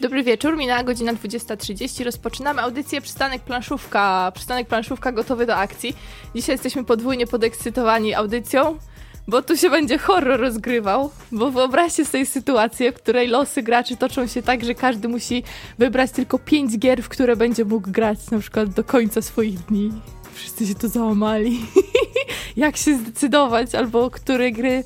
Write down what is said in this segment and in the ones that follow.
Dobry wieczór, minęła godzina 20.30. Rozpoczynamy audycję Przystanek Planszówka. Przystanek Planszówka gotowy do akcji. Dzisiaj jesteśmy podwójnie podekscytowani audycją, bo tu się będzie horror rozgrywał. Bo wyobraźcie sobie sytuację, w której losy graczy toczą się tak, że każdy musi wybrać tylko pięć gier, w które będzie mógł grać na przykład do końca swoich dni. Wszyscy się to załamali. Jak się zdecydować, albo które gry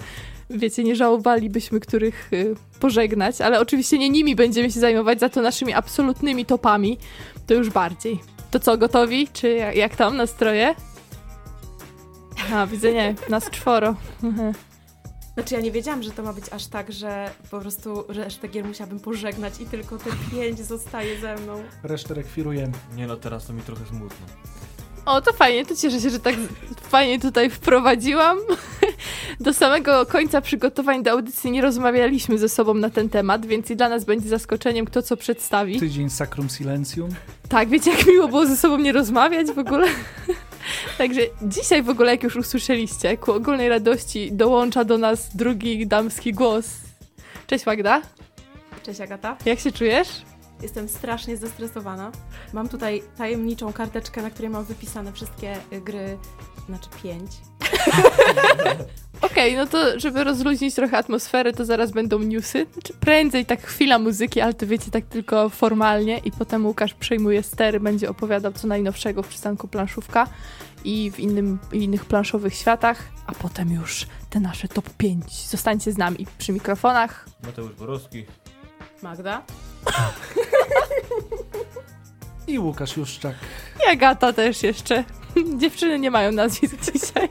wiecie, nie żałowalibyśmy których y, pożegnać, ale oczywiście nie nimi będziemy się zajmować, za to naszymi absolutnymi topami to już bardziej. To co, gotowi? Czy jak, jak tam nastroje? A, widzę nie, nas czworo. Znaczy ja nie wiedziałam, że to ma być aż tak, że po prostu resztę gier musiałabym pożegnać i tylko te pięć zostaje ze mną. Resztę rekwirujemy. Nie no, teraz to mi trochę smutno. O, to fajnie, to cieszę się, że tak fajnie tutaj wprowadziłam. Do samego końca przygotowań do audycji nie rozmawialiśmy ze sobą na ten temat, więc i dla nas będzie zaskoczeniem, kto co przedstawi. Tydzień Sacrum Silencium. Tak, wiecie, jak miło było ze sobą nie rozmawiać w ogóle. Także dzisiaj w ogóle, jak już usłyszeliście, ku ogólnej radości dołącza do nas drugi damski głos. Cześć Magda. Cześć Agata. Jak się czujesz? Jestem strasznie zestresowana. Mam tutaj tajemniczą karteczkę, na której mam wypisane wszystkie y, gry, znaczy pięć. Okej, okay, no to żeby rozluźnić trochę atmosferę, to zaraz będą newsy. Znaczy prędzej tak chwila muzyki, ale to wiecie, tak tylko formalnie i potem Łukasz przejmuje stery, będzie opowiadał co najnowszego w przystanku planszówka i w innym, innych planszowych światach, a potem już te nasze top 5. Zostańcie z nami przy mikrofonach. Mateusz Borowski. Magda. I Łukasz Juszczak. I Agata też jeszcze. Dziewczyny nie mają nazwisk dzisiaj.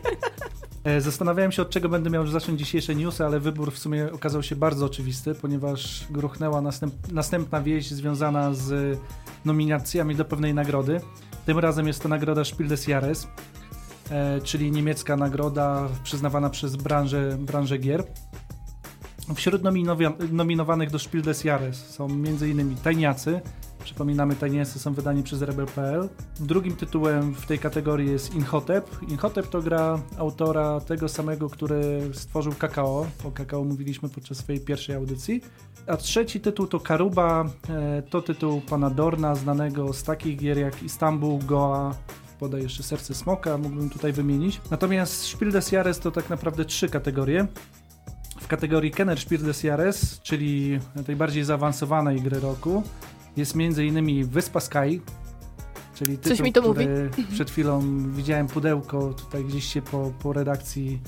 E, zastanawiałem się, od czego będę miał zacząć dzisiejsze newsy, ale wybór w sumie okazał się bardzo oczywisty, ponieważ gruchnęła następ, następna wieść związana z nominacjami do pewnej nagrody. Tym razem jest to nagroda Spiel des Jahres, e, czyli niemiecka nagroda przyznawana przez branżę, branżę gier. Wśród nominowanych do Spiel des Jahres są m.in. Tajniacy. Przypominamy, Tajniacy są wydani przez Rebel.pl. Drugim tytułem w tej kategorii jest Inhotep. Inhotep to gra autora tego samego, który stworzył Kakao. O Kakao mówiliśmy podczas swojej pierwszej audycji. A trzeci tytuł to Karuba. E, to tytuł pana Dorna, znanego z takich gier jak Istanbul, Goa, podaj jeszcze Serce Smoka, mógłbym tutaj wymienić. Natomiast Spiel des Jahres to tak naprawdę trzy kategorie kategorii Kenner Spiel des Jahres, czyli tej bardziej zaawansowanej gry roku, jest m.in. Wyspa Sky, czyli tytuł, Coś mi to mówi. przed chwilą widziałem pudełko tutaj gdzieś się po, po redakcji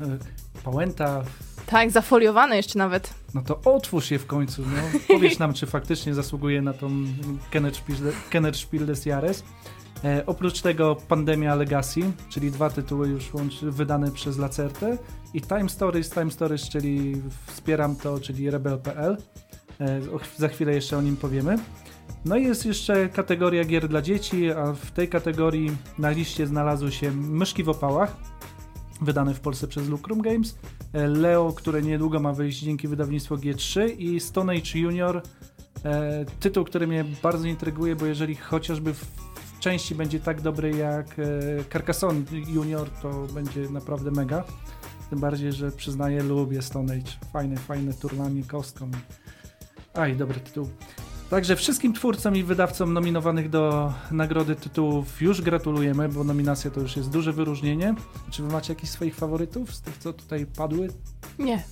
e, Pałęta. Tak, zafoliowane jeszcze nawet. No to otwórz je w końcu, no. Powiesz nam, czy faktycznie zasługuje na tą Kenner Spiel, Kenner Spiel des Jahres. E, oprócz tego Pandemia Legacy, czyli dwa tytuły już wydane przez Lacertę i Time Stories, Time Stories, czyli wspieram to, czyli rebel.pl. E, za chwilę jeszcze o nim powiemy. No i jest jeszcze kategoria gier dla dzieci, a w tej kategorii na liście znalazły się Myszki w opałach, wydane w Polsce przez Lucrum Games, e, Leo, które niedługo ma wyjść dzięki wydawnictwu G3 i Stone Age Junior, e, tytuł, który mnie bardzo intryguje, bo jeżeli chociażby w części będzie tak dobry jak Carcassonne Junior, to będzie naprawdę mega. Tym bardziej, że przyznaję, lubię Stone Age. Fajne, fajne turnanie kostką. Aj, dobry tytuł. Także wszystkim twórcom i wydawcom nominowanych do nagrody tytułów już gratulujemy, bo nominacja to już jest duże wyróżnienie. Czy wy macie jakichś swoich faworytów z tych, co tutaj padły? Nie.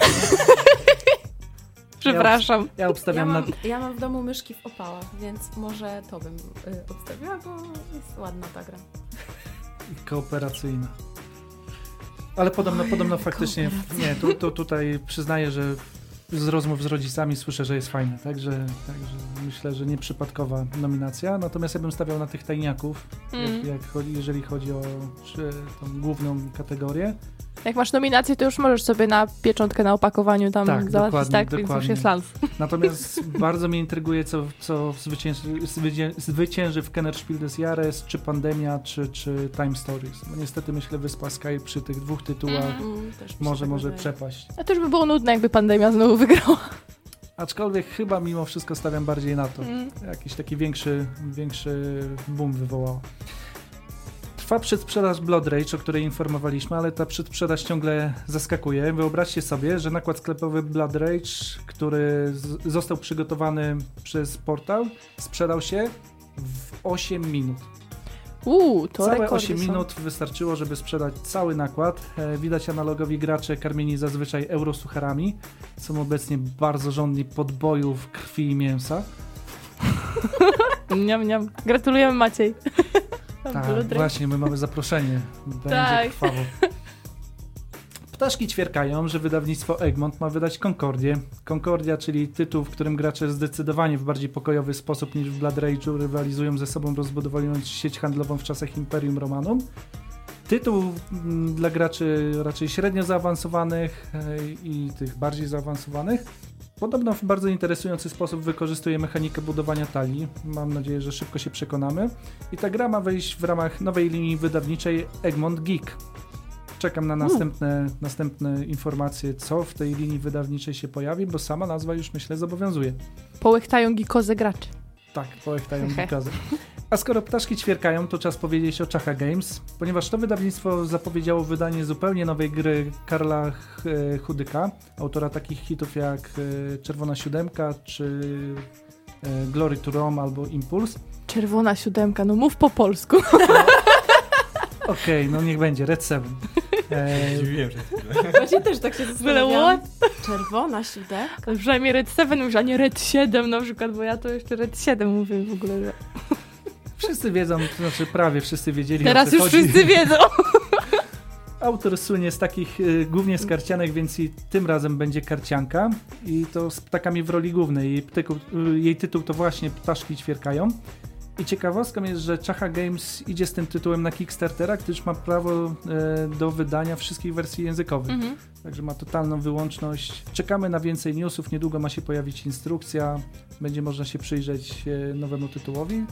Przepraszam. Ja, ja obstawiam ja mam, na... Ja mam w domu myszki w opałach, więc może to bym y, obstawiła, bo jest ładna ta gra. I kooperacyjna. Ale podobno, podobno faktycznie, nie, tu, tu, tutaj przyznaję, że z rozmów z rodzicami słyszę, że jest fajne, także, także myślę, że nieprzypadkowa nominacja. Natomiast ja bym stawiał na tych tajniaków, mm. jak, jak, jeżeli chodzi o czy, tą główną kategorię. Jak masz nominację, to już możesz sobie na pieczątkę na opakowaniu tam tak, załatwić, tak? Dokładnie. Więc już jest lans. Natomiast bardzo mnie intryguje, co, co zwycięży, zwycięży w Kenner Spiel des Jahres, czy Pandemia, czy, czy Time Stories. No niestety myślę, Wyspa Sky przy tych dwóch tytułach mm, może, może przepaść. A to już by było nudne, jakby Pandemia znowu wygrała. Aczkolwiek chyba mimo wszystko stawiam bardziej na to. Mm. Jakiś taki większy, większy boom wywołał. Trwa przedsprzedaż Blood Rage, o której informowaliśmy, ale ta przedsprzedaż ciągle zaskakuje. Wyobraźcie sobie, że nakład sklepowy Blood Rage, który został przygotowany przez portal, sprzedał się w 8 minut. Uuu, to Całe rekordy 8 są. minut wystarczyło, żeby sprzedać cały nakład. E, Widać analogowi gracze karmieni zazwyczaj eurosucharami. Są obecnie bardzo żądni podbojów krwi i mięsa. Niam, niam. Gratulujemy Maciej. Tak, właśnie, my mamy zaproszenie. Będzie Tak. krwawo. Ptaszki ćwierkają, że wydawnictwo Egmont ma wydać Concordię. Concordia, czyli tytuł, w którym gracze zdecydowanie w bardziej pokojowy sposób niż w Blood Rage'u rywalizują ze sobą, rozbudowując sieć handlową w czasach Imperium Romanum. Tytuł mm, dla graczy raczej średnio zaawansowanych e, i tych bardziej zaawansowanych. Podobno w bardzo interesujący sposób wykorzystuje mechanikę budowania talii. Mam nadzieję, że szybko się przekonamy. I ta gra ma wejść w ramach nowej linii wydawniczej Egmont Geek. Czekam na następne, następne informacje, co w tej linii wydawniczej się pojawi, bo sama nazwa już myślę zobowiązuje. Połechtają gikoze graczy. Tak, połechtają Hehe. A skoro ptaszki ćwierkają, to czas powiedzieć o Chacha Games, ponieważ to wydawnictwo zapowiedziało wydanie zupełnie nowej gry Karla e, Chudyka, autora takich hitów jak e, Czerwona Siódemka, czy e, Glory to Rome albo Impulse. Czerwona siódemka, no mów po polsku. Okej, no niech będzie, Red Seven. E, Dziwiłem się. Właśnie też tak się zastanawiałam. Czerwona siódemka. Przynajmniej Red 7 już, a nie Red 7 na przykład, bo ja to jeszcze Red 7 mówię w ogóle. Że... wszyscy wiedzą, to znaczy prawie wszyscy wiedzieli Teraz już chodzi. wszyscy wiedzą. Autor słynie z takich y, głównie z karcianek, więc i tym razem będzie karcianka i to z ptakami w roli głównej. Jej, ptyku, y, jej tytuł to właśnie Ptaszki ćwierkają. I ciekawostką jest, że Chacha Games idzie z tym tytułem na Kickstartera, gdyż ma prawo e, do wydania wszystkich wersji językowych. Mhm. Także ma totalną wyłączność. Czekamy na więcej newsów. Niedługo ma się pojawić instrukcja. Będzie można się przyjrzeć e, nowemu tytułowi.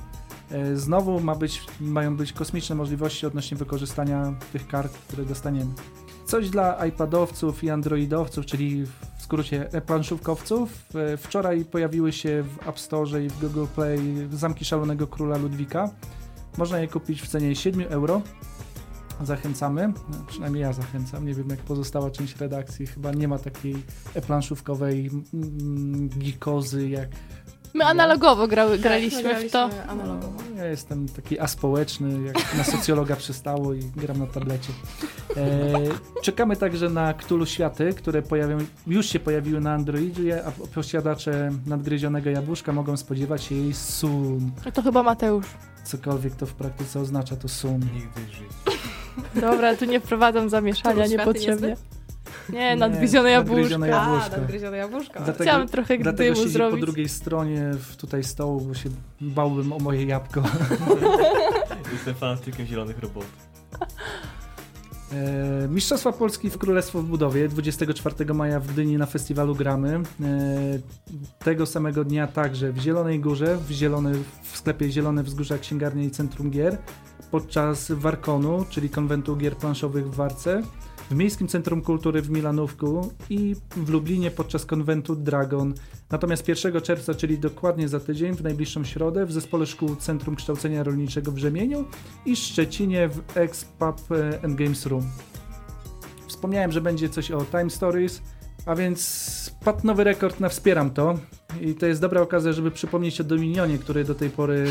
E, Znowu ma być, mają być kosmiczne możliwości odnośnie wykorzystania tych kart, które dostaniemy. Coś dla iPadowców i Androidowców, czyli w skrócie e-planszówkowców. E, Wczoraj pojawiły się w App Store i w Google Play Zamki Szalonego Króla Ludwika. Można je kupić w cenie 7 euro. Zachęcamy, no, przynajmniej ja zachęcam. Nie wiem, jak pozostała część redakcji. Chyba nie ma takiej e-planszówkowej mm, gikozy jak My analogowo grały, Tak, graliśmy w to. Analogowo. ja jestem taki aspołeczny, jak na socjologa przystało i gram na tablecie. E, czekamy także na Cthulhu Światy, które pojawią, już się pojawiły na Androidzie, a posiadacze nadgryzionego jabłuszka mogą spodziewać się jej soon. To chyba Mateusz. Cokolwiek to w praktyce oznacza, to soon. Nigdy życiu. Dobra, tu nie wprowadzam zamieszania niepotrzebnie. Nie, nadgryzione jabłuszko. A, nadgryzione jabłuszko. Dlatego- Chciałam trochę Dlatego dymu zrobić. po drugiej stronie w- tutaj stołu, bo się bałbym o moje jabłko. Jestem fanatykiem zielonych robotów. E, Mistrzostwa Polski w Królestwo w Budowie 24 maja w Gdyni na festiwalu gramy. E, tego samego dnia także w Zielonej Górze, w, zielony, w sklepie Zielone Wzgórza Księgarnia i Centrum Gier, podczas Warkonu, czyli konwentu gier planszowych w Warce, w Miejskim Centrum Kultury w Milanówku i w Lublinie podczas konwentu Dragon. Natomiast 1 czerwca, czyli dokładnie za tydzień, w najbliższą środę, w Zespole Szkół Centrum Kształcenia Rolniczego w Rzemieniu i Szczecinie w X-Pub e, and Games Room. Wspomniałem, że będzie coś o Time Stories, a więc padł nowy rekord na Wspieram to i to jest dobra okazja, żeby przypomnieć o Dominionie, który do tej pory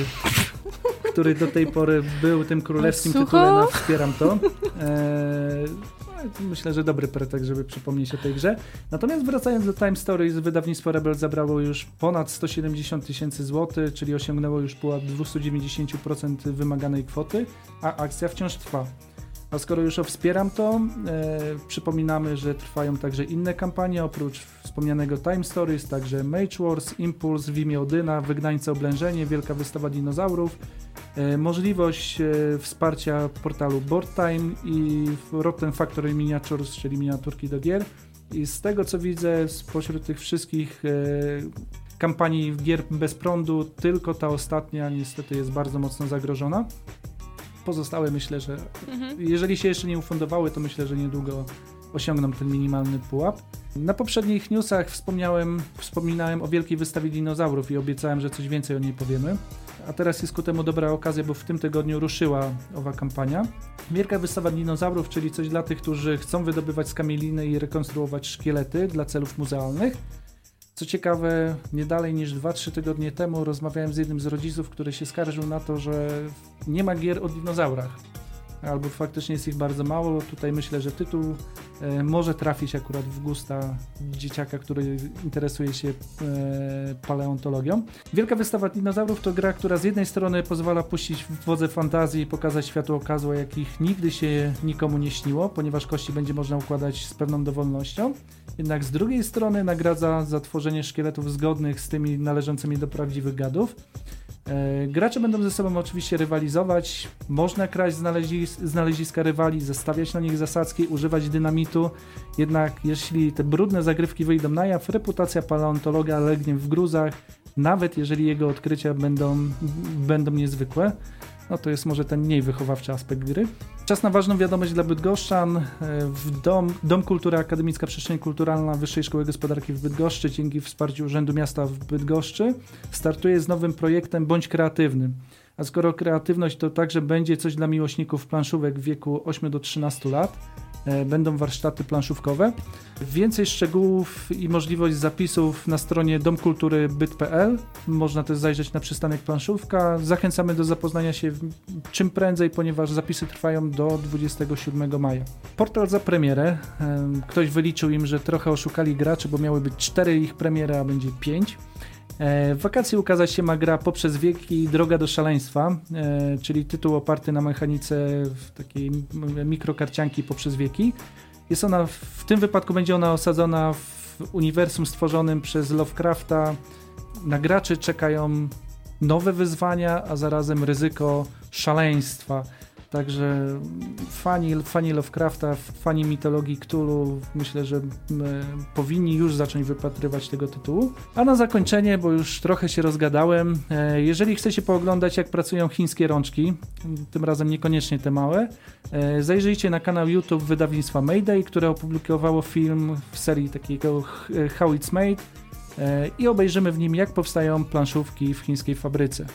który do tej pory był tym królewskim Sucho? tytułem na Wspieram to. Eee, myślę, że dobry pretekst, żeby przypomnieć o tej grze. Natomiast wracając do Time Stories, wydawnictwo Rebel zabrało już ponad 170 tysięcy złotych, czyli osiągnęło już pułap 290% wymaganej kwoty, a akcja wciąż trwa. A skoro już o wspieram to, e, przypominamy, że trwają także inne kampanie, oprócz wspomnianego Time Stories, także Mage Wars, Impulse, w imię Odyna, Wygnańca Oblężenie, Wielka Wystawa Dinozaurów, e, możliwość e, wsparcia portalu Board Time i Rotten Factory Miniatures, czyli miniaturki do gier. I z tego co widzę, spośród tych wszystkich e, kampanii gier bez prądu, tylko ta ostatnia niestety jest bardzo mocno zagrożona. Pozostałe myślę, że Mhm. jeżeli się jeszcze nie ufundowały, to myślę, że niedługo osiągną ten minimalny pułap. Na poprzednich newsach wspomniałem, wspominałem o wielkiej wystawie dinozaurów i obiecałem, że coś więcej o niej powiemy. A teraz jest ku temu dobra okazja, bo w tym tygodniu ruszyła owa kampania. Wielka wystawa dinozaurów, czyli coś dla tych, którzy chcą wydobywać skamieliny i rekonstruować szkielety dla celów muzealnych. Co ciekawe, nie dalej niż 2-3 tygodnie temu rozmawiałem z jednym z rodziców, który się skarżył na to, że nie ma gier o dinozaurach. Albo faktycznie jest ich bardzo mało. Tutaj myślę, że tytuł e, może trafić akurat w gusta dzieciaka, który interesuje się e, paleontologią. Wielka wystawa dinozaurów to gra, która z jednej strony pozwala puścić w wodze fantazji i pokazać światu okazu, jakich nigdy się nikomu nie śniło, ponieważ kości będzie można układać z pewną dowolnością. Jednak z drugiej strony nagradza za tworzenie szkieletów zgodnych z tymi należącymi do prawdziwych gadów. E, Gracze będą ze sobą oczywiście rywalizować. Można kraść znalezis znaleziska rywali, zostawiać na nich zasadzki, używać dynamitu. Jednak jeśli te brudne zagrywki wyjdą na jaw, reputacja paleontologa legnie w gruzach, nawet jeżeli jego odkrycia będą, będą niezwykłe. No to jest może ten mniej wychowawczy aspekt gry. Czas na ważną wiadomość dla Bydgoszczan. E, W Dom, Dom Kultury Akademicka Przestrzeń Kulturalna Wyższej Szkoły Gospodarki w Bydgoszczy dzięki wsparciu Urzędu Miasta w Bydgoszczy startuje z nowym projektem Bądź Kreatywny. A skoro kreatywność to także będzie coś dla miłośników planszówek w wieku 8 do 13 lat, będą warsztaty planszówkowe. Więcej szczegółów i możliwość zapisów na stronie domkulturybyt.pl. Można też zajrzeć na przystanek planszówka. Zachęcamy do zapoznania się czym prędzej, ponieważ zapisy trwają do 27 maja. Portal za premierę. Em, Ktoś wyliczył im, że trochę oszukali graczy, bo miały być 4 ich premiery, a będzie 5. E, W wakacje ukazać się ma gra Poprzez wieki Droga do szaleństwa, e, czyli tytuł oparty na mechanice takiej mikrokarcianki Poprzez wieki. Jest ona, w tym wypadku będzie ona osadzona w uniwersum stworzonym przez Lovecrafta. Na graczy czekają nowe wyzwania, a zarazem ryzyko szaleństwa. Także fani, fani Lovecrafta, fani mitologii Cthulhu myślę, że powinni już zacząć wypatrywać tego tytułu. A na zakończenie, bo już trochę się rozgadałem, e, jeżeli chcecie pooglądać jak pracują chińskie rączki, tym razem niekoniecznie te małe, e, zajrzyjcie na kanał YouTube wydawnictwa Mayday, które opublikowało film w serii takiego H- How It's Made e, i obejrzymy w nim jak powstają planszówki w chińskiej fabryce.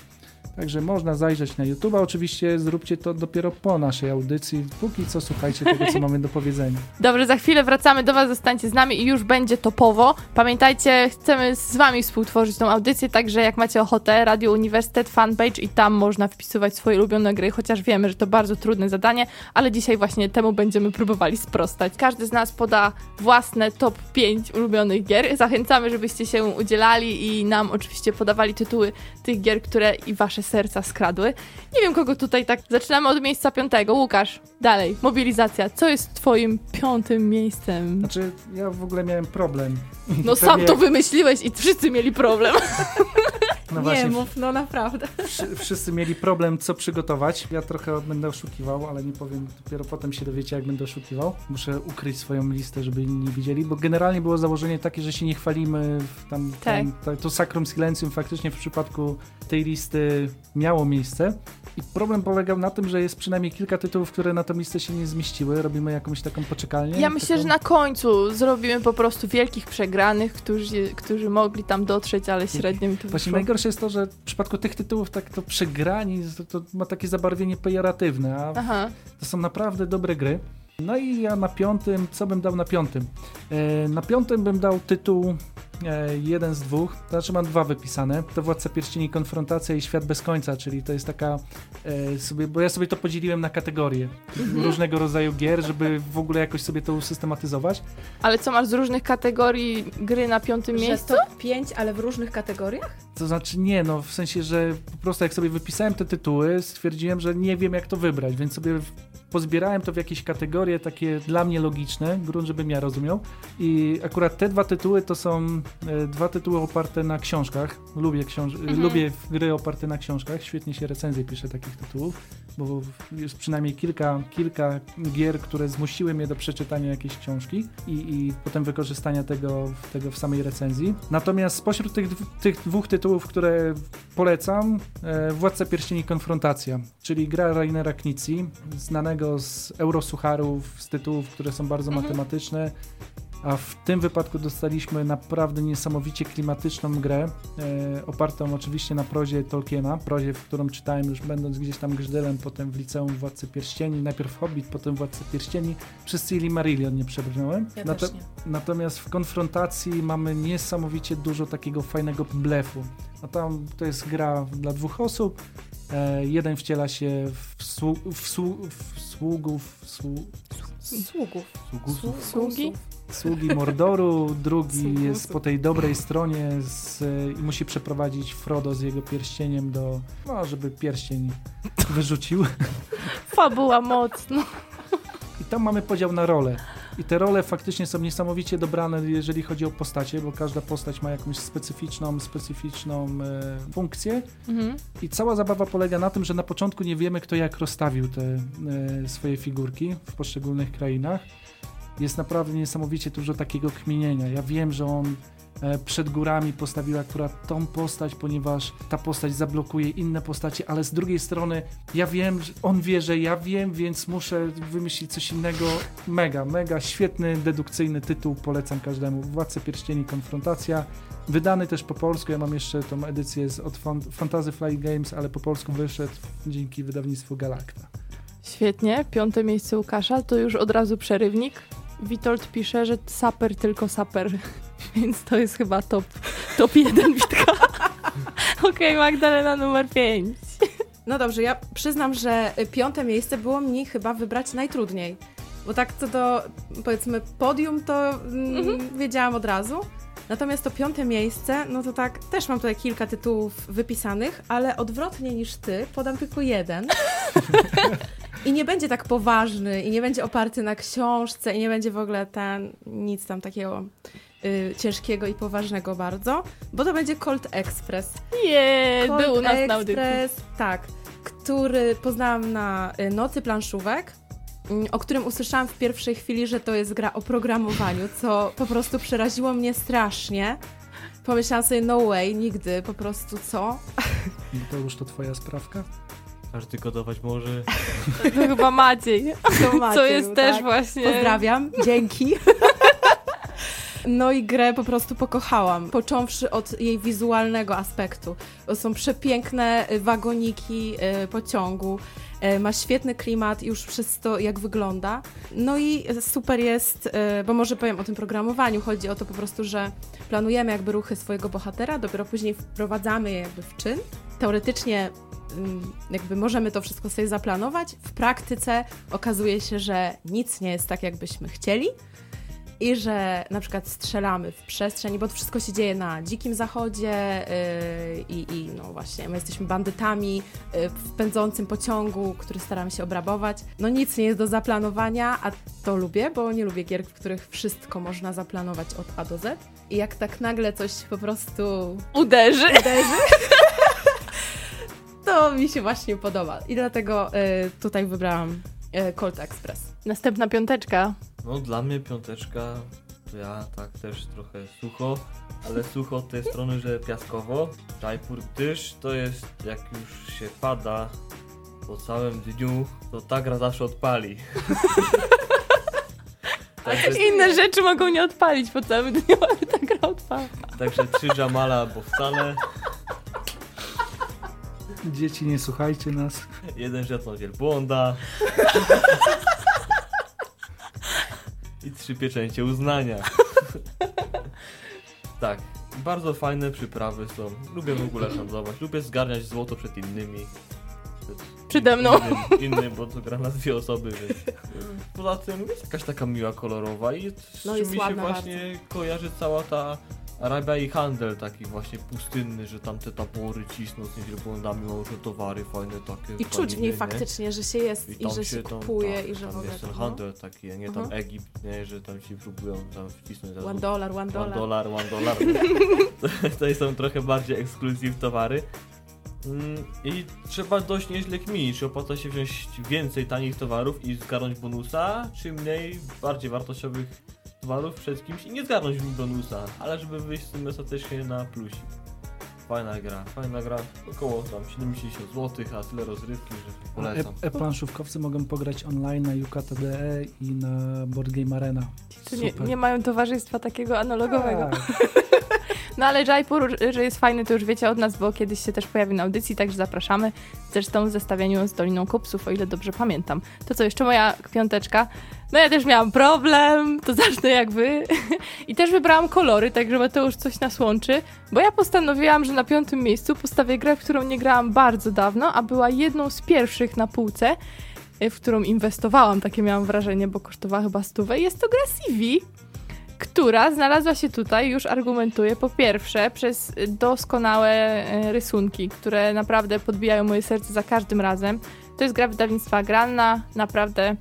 Także można zajrzeć na YouTube. Oczywiście zróbcie to dopiero po naszej audycji. Póki co słuchajcie tego, co mamy do powiedzenia. Dobrze, za chwilę wracamy do Was, zostańcie z nami i już będzie topowo. Pamiętajcie, chcemy z Wami współtworzyć tą audycję, także jak macie ochotę, Radio Uniwersytet fanpage i tam można wpisywać swoje ulubione gry, chociaż wiemy, że to bardzo trudne zadanie, ale dzisiaj właśnie temu będziemy próbowali sprostać. Każdy z nas poda własne top 5 ulubionych gier. Zachęcamy, żebyście się udzielali i nam oczywiście podawali tytuły tych gier, które i Wasze serca skradły. Nie wiem, kogo tutaj tak... Zaczynamy od miejsca piątego. Łukasz, dalej, mobilizacja. Co jest twoim piątym miejscem? Znaczy, ja w ogóle miałem problem. No sam to wymyśliłeś i wszyscy mieli problem. No nie właśnie, mów, no naprawdę. wszy- wszyscy mieli problem, co przygotować. Ja trochę będę oszukiwał, ale nie powiem, dopiero potem się dowiecie, jak będę oszukiwał. Muszę ukryć swoją listę, żeby inni nie widzieli, bo generalnie było założenie takie, że się nie chwalimy. w Tam, tam, ta- to Sacrum Silencium faktycznie w przypadku tej listy miało miejsce. I problem polegał na tym, że jest przynajmniej kilka tytułów, które na tę listę się nie zmieściły. Robimy jakąś taką poczekalnię. Ja myślę, taką... że na końcu zrobimy po prostu wielkich przegranych, którzy, którzy mogli tam dotrzeć, ale średnio mi to Właśnie wyszło. najgorsze jest to, że w przypadku tych tytułów tak to przegrani to, to ma takie zabarwienie pejoratywne, a Aha. to są naprawdę dobre gry. No i ja na piątym, co bym dał na piątym? E, na piątym bym dał tytuł jeden z dwóch, to znaczy mam dwa wypisane. To Władca Pierścieni Konfrontacja i Świat bez końca, czyli to jest taka e, sobie, bo ja sobie to podzieliłem na kategorie różnego rodzaju gier, żeby w ogóle jakoś sobie to usystematyzować. Ale co, masz z różnych kategorii gry na piątym Że miejscu? top 5, ale w różnych kategoriach? To znaczy nie, no w sensie, że po prostu jak sobie wypisałem te tytuły, stwierdziłem, że nie wiem jak to wybrać, więc sobie pozbierałem to w jakieś kategorie takie dla mnie logiczne, grunt, żebym ja rozumiał. I akurat te dwa tytuły to są e, dwa tytuły oparte na książkach. Lubię, książ- Mhm. lubię gry oparte na książkach, świetnie się recenzje pisze takich tytułów, bo jest przynajmniej kilka, kilka gier, które zmusiły mnie do przeczytania jakiejś książki i, i potem wykorzystania tego, tego w samej recenzji. Natomiast spośród tych, tych dwóch tytułów, które polecam, e, Władca Pierścieni Konfrontacja, czyli gra Rainera Knizzi, znanego z eurosucharów, z tytułów, które są bardzo Mhm. matematyczne. A w tym wypadku dostaliśmy naprawdę niesamowicie klimatyczną grę, e, opartą oczywiście na prozie Tolkiena, prozie, w którą czytałem już będąc gdzieś tam grzdylem, potem w liceum Władcy Pierścieni, najpierw Hobbit, potem Władcy Pierścieni, przez Silmarillion nie przebrnąłem. Ja też nie. Natomiast w konfrontacji mamy niesamowicie dużo takiego fajnego blefu. A tam to jest gra dla dwóch osób. E, jeden wciela się w, słu, w, słu, w sługów, słu, Sługów. Sługusów. Sługi? Sługi Mordoru, drugi jest po tej dobrej stronie z, i musi przeprowadzić Frodo z jego pierścieniem do, no, żeby pierścień wyrzucił. Fabuła mocno. I tam mamy podział na role. I te role faktycznie są niesamowicie dobrane, jeżeli chodzi o postacie, bo każda postać ma jakąś specyficzną, specyficzną e, funkcję. Mhm. I cała zabawa polega na tym, że na początku nie wiemy, kto jak rozstawił te e, swoje figurki w poszczególnych krainach. Jest naprawdę niesamowicie dużo takiego kminienia. Ja wiem, że on e, przed górami postawił akurat tą postać, ponieważ ta postać zablokuje inne postacie, ale z drugiej strony ja wiem, że on wie, że ja wiem, więc muszę wymyślić coś innego. Mega, mega świetny, dedukcyjny tytuł, polecam każdemu. Władcy Pierścieni Konfrontacja. Wydany też po polsku, ja mam jeszcze tą edycję z, od Fan- Fantasy Flight Games, ale po polsku wyszedł dzięki wydawnictwu Galacta. Świetnie. Piąte miejsce Łukasza, to już od razu przerywnik. Witold pisze, że saper tylko saper, więc to jest chyba top, top jeden Witka. Okej, Magdalena numer 5. No dobrze, ja przyznam, że piąte miejsce było mi chyba wybrać najtrudniej. Bo tak co do, powiedzmy, podium to mm, wiedziałam od razu. Natomiast to piąte miejsce, no to tak, też mam tutaj kilka tytułów wypisanych, ale odwrotnie niż ty, podam tylko jeden. I nie będzie tak poważny, i nie będzie oparty na książce, i nie będzie w ogóle ten, nic tam takiego y, ciężkiego i poważnego bardzo, bo to będzie Colt Express. Nie, Colt był u nas na audycji. Express, tak, który poznałam na y, Nocy Planszówek, mm, o którym usłyszałam w pierwszej chwili, że to jest gra o programowaniu, co po prostu przeraziło mnie strasznie. Pomyślałam sobie, no way, nigdy, po prostu co? To już to twoja sprawka? Każdy kodować może. To chyba Maciej, To co Maciej jest był, też tak? właśnie... Pozdrawiam, dzięki. No i grę po prostu pokochałam, począwszy od jej wizualnego aspektu. Są przepiękne y, wagoniki y, pociągu, y, ma świetny klimat już przez to, jak wygląda. No i super jest, bo może powiem o tym programowaniu. Chodzi o to po prostu, że planujemy jakby ruchy swojego bohatera, dopiero później wprowadzamy je jakby w czyn. Teoretycznie jakby możemy to wszystko sobie zaplanować. W praktyce okazuje się, że nic nie jest tak, jakbyśmy chcieli. I że na przykład strzelamy w przestrzeń, bo to wszystko się dzieje na dzikim zachodzie yy, i, i no właśnie, my jesteśmy bandytami yy, w pędzącym pociągu, który staramy się obrabować. No nic nie jest do zaplanowania, a to lubię, bo nie lubię gier, w których wszystko można zaplanować od A do Z. I jak tak nagle coś po prostu Uderzy. uderzy, to mi się właśnie podoba. I dlatego yy, tutaj wybrałam yy, Colt Express. Następna piąteczka. No dla mnie piąteczka, to ja tak też trochę sucho, ale sucho od tej strony, że piaskowo. Jaipur Dysz to jest jak już się pada po całym dniu, to ta gra zawsze odpali. Także, Inne rzeczy mogą nie odpalić po całym dniu, ale ta gra odpala. także trzy Jamala albo wcale, Dzieci, nie słuchajcie nas. jeden żeton wielbłąda i trzy pieczęcie uznania. tak, bardzo fajne przyprawy są. Lubię w ogóle handlować, lubię zgarniać złoto przed innymi. Przede mną. Innym, innym, bo to gra na dwie osoby, więc poza tym jest jakaś taka miła, kolorowa i z No, czym mi się właśnie kojarzy cała ta Arabia i handel taki właśnie pustynny, że tam te tabory cisną z wielbłądami, mają że towary fajne takie. I czuć w niej nie? faktycznie, że się jest i, tam że się, tam- kupuje tak, i że w tam ogóle jest ten handel taki, a nie tam Mhm. Egipt, nie, że tam ci próbują tam wcisnąć One dollar, one One dollar. dolar, one dolar. To- To są trochę bardziej ekskluzyw towary. Mm, I trzeba dość nieźle kminić, czy opłaca się wziąć więcej tanich towarów i zgarnąć bonusa, czy mniej bardziej wartościowych towarów przed kimś i nie zgarnąć bonusa, ale żeby wyjść z tym ostatecznie na plusik. fajna gra, fajna gra, około tam 70 zł, a tyle rozrywki, że polecam. E- E-planszówkowcy mogą pograć online na UKTDE i na Board Game Arena. Czy nie, nie mają towarzystwa takiego analogowego. Tak. No ale Jaipur, że jest fajny, to już wiecie od nas, bo kiedyś się też pojawił na audycji, także zapraszamy. Zresztą w zestawieniu z Doliną Kupsów, o ile dobrze pamiętam. To co, jeszcze moja piąteczka. No ja też miałam problem, to zacznę jak wy. I też wybrałam kolory, także Mateusz coś nas łączy, bo ja postanowiłam, że na piątym miejscu postawię grę, w którą nie grałam bardzo dawno, a była jedną z pierwszych na półce, y, w którą inwestowałam, takie miałam wrażenie, bo kosztowała chyba stówę. Jest to gra CV, która znalazła się tutaj, już argumentuję, po pierwsze przez doskonałe e, rysunki, które naprawdę podbijają moje serce za każdym razem. To jest gra wydawnictwa Granna, naprawdę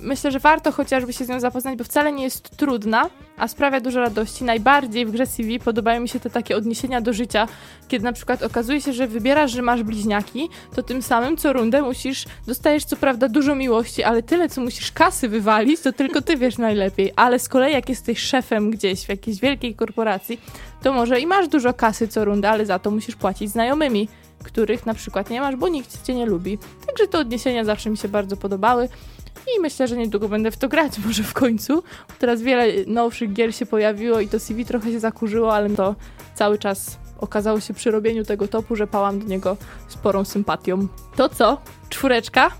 myślę, że warto chociażby się z nią zapoznać, bo wcale nie jest trudna, a sprawia dużo radości. Najbardziej w grze CV podobają mi się te takie odniesienia do życia, kiedy na przykład okazuje się, że wybierasz, że masz bliźniaki, to tym samym co rundę musisz, dostajesz co prawda dużo miłości, ale tyle co musisz kasy wywalić, to tylko ty wiesz najlepiej. Ale z kolei jak jesteś szefem gdzieś w jakiejś wielkiej korporacji, to może i masz dużo kasy co rundę, ale za to musisz płacić znajomymi, których na przykład nie masz, bo nikt cię nie lubi. Także te odniesienia zawsze mi się bardzo podobały. I myślę, że niedługo będę w to grać, może w końcu. Teraz wiele nowszych gier się pojawiło i to CV trochę się zakurzyło, ale to cały czas okazało się przy robieniu tego topu, że pałam do niego sporą sympatią. To co? Czwóreczka?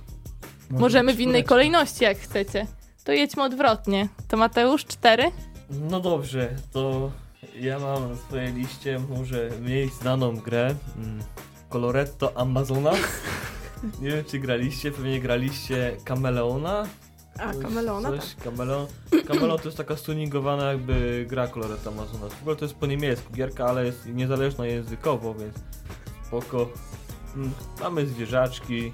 Może Możemy w innej czwóreczka. kolejności, jak chcecie. To jedźmy odwrotnie. To Mateusz, cztery? No dobrze, to ja mam na swojej liście może mniej znaną grę. Coloretto Amazona. Nie wiem czy graliście, pewnie graliście Kameleona. A, Coś- Kameleona? Tak. Coś, Kameleon. Kameleon to jest taka stuningowana jakby gra Coloretto Amazona. W ogóle to jest po niemiecku gierka, ale jest niezależna językowo, więc spoko. Mm, Mamy zwierzaczki.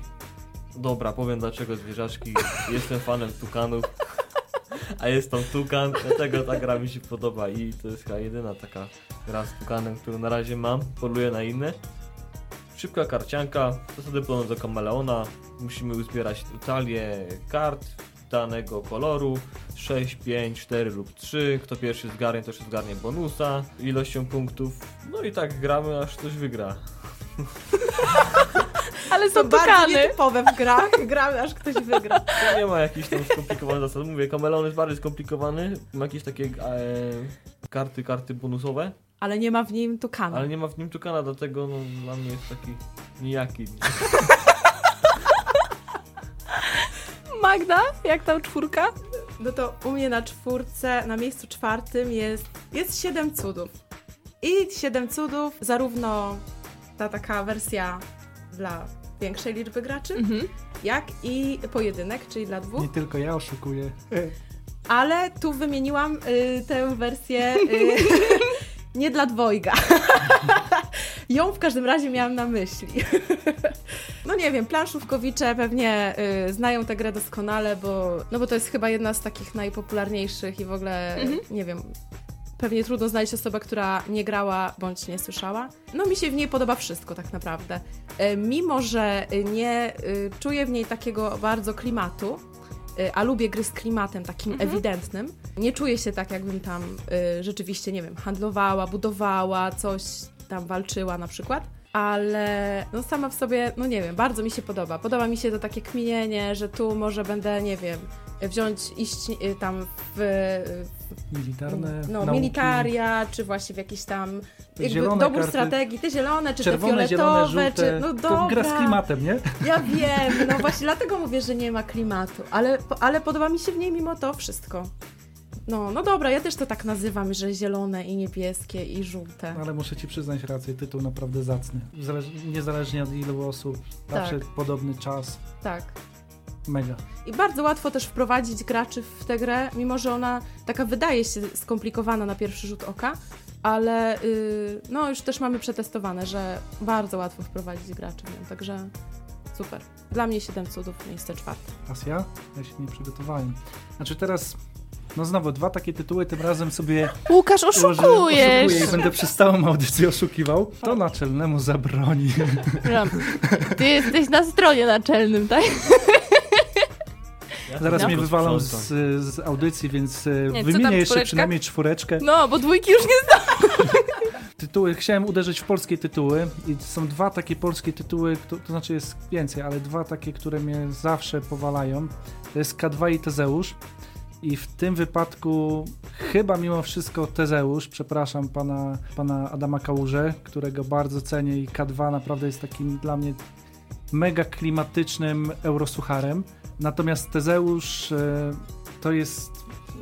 Dobra, powiem dlaczego zwierzaczki. Jestem fanem tukanów. A jest tam tukan, dlatego ta gra mi się podoba i to jest chyba jedyna taka gra z tukanem, którą na razie mam. Poluję na inne. Szybka karcianka, zasady planu do kameleona. Musimy uzbierać talię kart danego koloru. 6, 5, 4 lub 3. Kto pierwszy zgarnie, to się zgarnie bonusa ilością punktów. No i tak gramy, aż ktoś wygra. Ale To są bardzo tukany. nietypowe w grach. Gramy, aż ktoś wygra. To nie ma jakichś tam skomplikowanych zasad. Mówię, kameleon jest bardziej skomplikowany. Ma jakieś takie e, karty, karty bonusowe, Ale nie ma w nim tukana. ale nie ma w nim tukana, dlatego no, dla mnie jest taki nijaki. Magda, jak tam czwórka? No to u mnie na czwórce, na miejscu czwartym jest, jest siedem cudów. I siedem cudów, zarówno ta taka wersja dla większej liczby graczy, Mhm. jak i pojedynek, czyli dla dwóch. Nie tylko ja oszukuję. Ale tu wymieniłam y, tę wersję y, nie dla dwojga. Ją w każdym razie miałam na myśli. no nie wiem, planszówkowicze pewnie y, znają tę grę doskonale, bo, no bo to jest chyba jedna z takich najpopularniejszych i w ogóle, Mhm. nie wiem, pewnie trudno znaleźć osobę, która nie grała bądź nie słyszała. No mi się w niej podoba wszystko tak naprawdę. Y, mimo, że nie y, czuję w niej takiego bardzo klimatu, a lubię gry z klimatem takim Mhm. ewidentnym. Nie czuję się tak, jakbym tam y, rzeczywiście, nie wiem, handlowała, budowała, coś tam walczyła na przykład. Ale no sama w sobie, no nie wiem, bardzo mi się podoba. Podoba mi się to takie kminienie, że tu może będę, nie wiem, wziąć, iść y, tam w, Militarne no, nauki. militaria, czy właśnie w jakiś tam zielone dobór karty. strategii, te zielone, czy Czerwone, te zielone, fioletowe, żółte. czy... No to dobra. gra z klimatem, nie? Ja wiem, no właśnie dlatego mówię, że nie ma klimatu, ale, ale podoba mi się w niej mimo to wszystko. No, no dobra, ja też to tak nazywam, że zielone i niebieskie i żółte. Ale muszę ci przyznać rację, tytuł naprawdę zacny. Zależ- niezależnie od ilu osób, zawsze podobny czas. Tak. Mega. I bardzo łatwo też wprowadzić graczy w tę grę, mimo że ona taka wydaje się skomplikowana na pierwszy rzut oka, ale yy, no już też mamy przetestowane, że bardzo łatwo wprowadzić graczy w nią, także super. Dla mnie 7 cudów, miejsce czwarte. Teraz ja? Ja się nie przygotowałem. Znaczy teraz, no znowu, dwa takie tytuły, tym razem sobie Łukasz, ułożę- oszukujesz! oszukuję i będę przez całą audycję oszukiwał. To naczelnemu zabroni. Ty jesteś na stronie naczelnym, tak? Ja Zaraz to mnie wywalą z, z audycji, więc e, Nie, wymienię tam, jeszcze czwóreczka? przynajmniej czwóreczkę. No, bo dwójki już nie znam. Ty, tytuły, chciałem uderzyć w polskie tytuły i są dwa takie polskie tytuły, to, to znaczy jest więcej, ale dwa takie, które mnie zawsze powalają. To jest K2 i Tezeusz. I w tym wypadku chyba mimo wszystko Tezeusz, przepraszam pana, pana Adama Kałuże, którego bardzo cenię i K2 naprawdę jest takim dla mnie mega klimatycznym eurosucharem. Natomiast Tezeusz e, to jest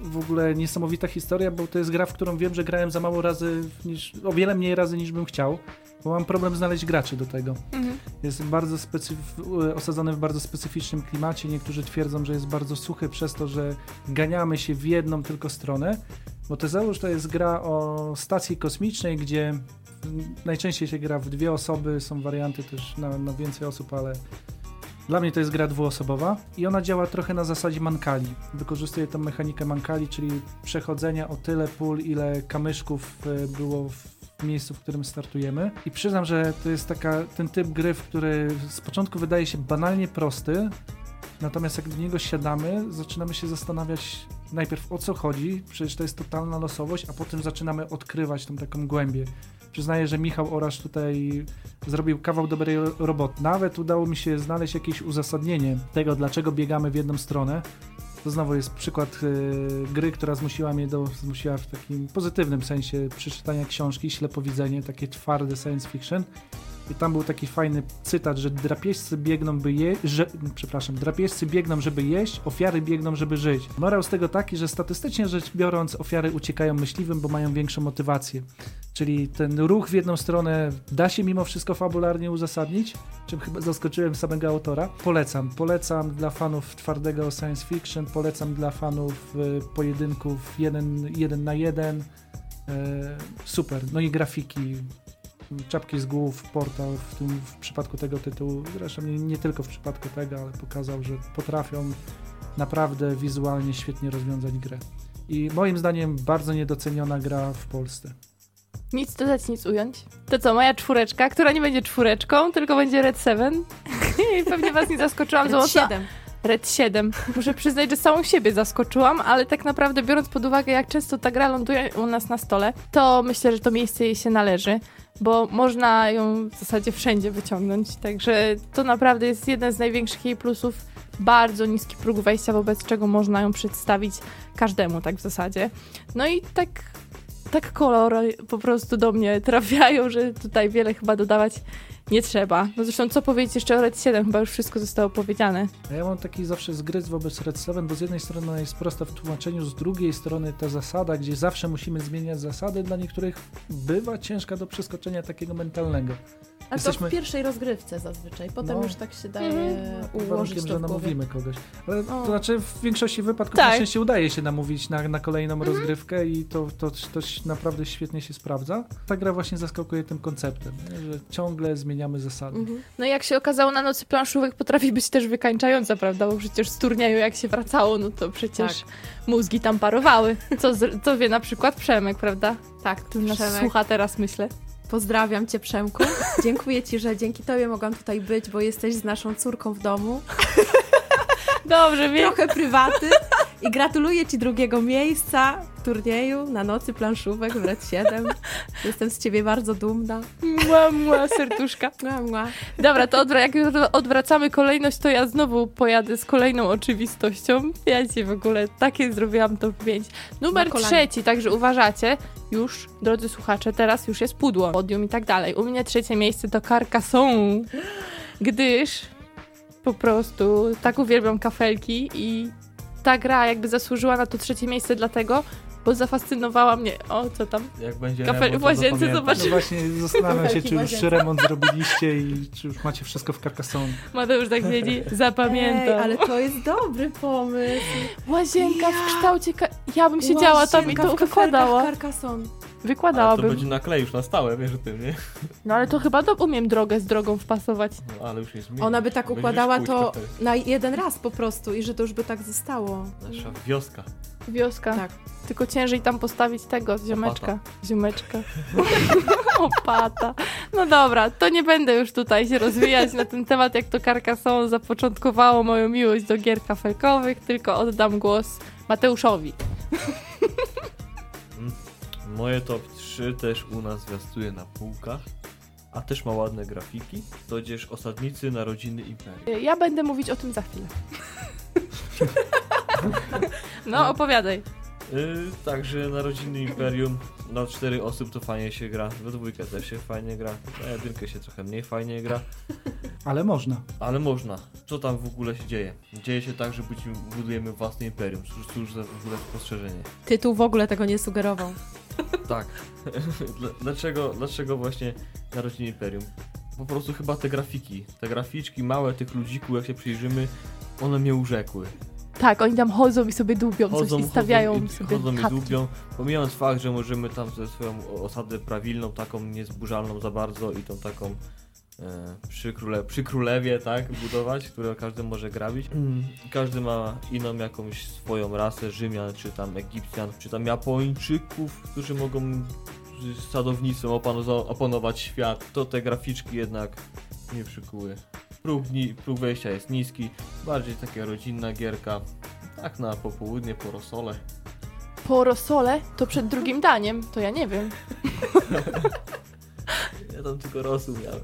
w ogóle niesamowita historia, bo to jest gra, w którą wiem, że grałem za mało razy, niż, o wiele mniej razy niż bym chciał, bo mam problem znaleźć graczy do tego. Mhm. Jest bardzo specyf- osadzony w bardzo specyficznym klimacie. Niektórzy twierdzą, że jest bardzo suchy przez to, że ganiamy się w jedną tylko stronę, bo Tezeusz to jest gra o stacji kosmicznej, gdzie najczęściej się gra w dwie osoby, są warianty też na, na więcej osób, ale dla mnie to jest gra dwuosobowa i ona działa trochę na zasadzie mankali. Wykorzystuje tą mechanikę mankali, czyli przechodzenia o tyle pól, ile kamyszków e, było w miejscu, w którym startujemy. I przyznam, że to jest taka, ten typ gry, w który z początku wydaje się banalnie prosty, natomiast jak do niego siadamy, zaczynamy się zastanawiać najpierw o co chodzi, przecież to jest totalna losowość, a potem zaczynamy odkrywać tą taką głębię. Przyznaję, że Michał Orasz tutaj zrobił kawał dobrej ro- roboty. Nawet udało mi się znaleźć jakieś uzasadnienie tego, dlaczego biegamy w jedną stronę. To znowu jest przykład y, gry, która zmusiła mnie do, zmusiła w takim pozytywnym sensie przeczytania książki Ślepowidzenie, takie twarde science fiction. I tam był taki fajny cytat, że drapieżcy biegną, by je, że, przepraszam, drapieżcy biegną, żeby jeść, ofiary biegną, żeby żyć. Morał z tego taki, że statystycznie rzecz biorąc, ofiary uciekają myśliwym, bo mają większą motywację. Czyli ten ruch w jedną stronę da się mimo wszystko fabularnie uzasadnić, czym chyba zaskoczyłem samego autora. Polecam. Polecam dla fanów twardego science fiction, polecam dla fanów y, pojedynków jeden, jeden na jeden. E, super. No i grafiki, czapki z głów, portal w, tym, w przypadku tego tytułu, zresztą nie, nie tylko w przypadku tego, ale pokazał, że potrafią naprawdę wizualnie świetnie rozwiązać grę. I moim zdaniem bardzo niedoceniona gra w Polsce. Nic dodać, nic ująć. To co, moja czwóreczka, która nie będzie czwóreczką, tylko będzie Red 7. I pewnie was nie zaskoczyłam. Red Złota- 7. Red 7. Muszę przyznać, że samą siebie zaskoczyłam, ale tak naprawdę biorąc pod uwagę, jak często ta gra ląduje u nas na stole, to myślę, że to miejsce jej się należy, bo można ją w zasadzie wszędzie wyciągnąć. Także to naprawdę jest jeden z największych jej plusów. Bardzo niski próg wejścia, wobec czego można ją przedstawić każdemu, tak w zasadzie. No i tak, tak kolory po prostu do mnie trafiają, że tutaj wiele chyba dodawać nie trzeba. No zresztą co powiedzieć jeszcze o Red 7? Chyba już wszystko zostało powiedziane. Ja mam taki zawsze zgryz wobec Red 7, bo z jednej strony ona jest prosta w tłumaczeniu, z drugiej strony ta zasada, gdzie zawsze musimy zmieniać zasady, dla niektórych bywa ciężka do przeskoczenia takiego mentalnego. A Jesteśmy- to w pierwszej rozgrywce zazwyczaj. Potem No. już tak się daje Mhm. ułożyć Warunkiem, to że namówimy kogoś. Ale O. to znaczy w większości wypadków Tak. na szczęście udaje się namówić na, na kolejną Mhm. rozgrywkę i to, to, to naprawdę świetnie się sprawdza. Ta gra właśnie zaskakuje tym konceptem, że ciągle zmieniamy zasady. Mhm. No i jak się okazało na nocy planszówek potrafi być też wykańczająca, prawda? Bo przecież z turnieju jak się wracało, no to przecież Tak. mózgi tam parowały. Co, z, co wie na przykład Przemek, prawda? Tak, Który nas Przemek. słucha teraz, myślę. Pozdrawiam cię, Przemku. Dziękuję ci, że dzięki tobie mogłam tutaj być, bo jesteś z naszą córką w domu. Dobrze, wiem. Trochę prywaty. I gratuluję ci drugiego miejsca turnieju na nocy planszówek w Red 7. Jestem z ciebie bardzo dumna. Mła, mła, serduszka. Mua, mua. Dobra, to odwra- jak już odwracamy kolejność, to ja znowu pojadę z kolejną oczywistością. Ja ci w ogóle takie zrobiłam to pięć. Numer Na kolanie. trzeci, także uważacie, już, drodzy słuchacze, teraz już jest pudło, podium i tak dalej. U mnie trzecie miejsce to Carcassonne, gdyż po prostu tak uwielbiam kafelki i ta gra jakby zasłużyła na to trzecie miejsce dlatego, bo zafascynowała mnie, o co tam, Jak będzie Kafel remont, w łazience, zapamiętam. zobacz. No właśnie zastanawiam się, czy już remont zrobiliście i czy już macie wszystko w Carcassonne. Mateusz tak wiedzi, zapamiętam. Ej, ale to jest dobry pomysł. Łazienka Ja. w kształcie. Ka- ja bym siedziała tam i to wykładała. Carcassonne. Ale to Wykładałabym. będzie na klej już na stałe, wiesz o tym, nie? No ale to chyba do, umiem drogę z drogą wpasować. No, ale już jest Ona by tak układała to na jeden raz po prostu i że to już by tak zostało. Nasza wioska. Wioska. Tak. Tylko ciężej tam postawić tego, ziomeczka. Opata. Ziomeczka. Opata. No dobra, to nie będę już tutaj się rozwijać na ten temat, jak to Carcassonne zapoczątkowało moją miłość do gier kafelkowych, tylko oddam głos Mateuszowi. Moje top 3 też u nas zwiastuje na półkach, a też ma ładne grafiki. To gdzieś Osadnicy Narodziny Imperium. Ja będę mówić o tym za chwilę. No, opowiadaj. Yy, także Narodziny Imperium na 4 osób to fajnie się gra, we dwójkę też się fajnie gra, na jedynkę się trochę mniej fajnie gra, Ale można. ale można. Co tam w ogóle się dzieje? Dzieje się tak, że budujemy własne imperium. Cóż, cóż za w ogóle spostrzeżenie. Tytuł w ogóle tego nie sugerował. Tak. Dla- dlaczego, dlaczego właśnie Narodziny Imperium? Po prostu chyba te grafiki, te graficzki małe tych ludzików, jak się przyjrzymy, one mnie urzekły. Tak, oni tam chodzą i sobie dubią coś i stawiają chodzą, i, sobie chodzą i chatki. dubią. Pomijając fakt, że możemy tam ze swoją osadę prawilną, taką niezburzalną za bardzo i tą taką przy, króle, przy królewie, tak, budować, które każdy może grabić. Każdy ma inną jakąś swoją rasę, Rzymian, czy tam Egipcjan, czy tam Japończyków, którzy mogą z sadownictwem opanować świat. To te graficzki jednak nie przykuły. Próg, próg wejścia jest niski, bardziej taka rodzinna gierka. Tak na popołudnie, po rosole. Po rosole to przed drugim daniem, to ja nie wiem. Ja tam tylko rosół miałem.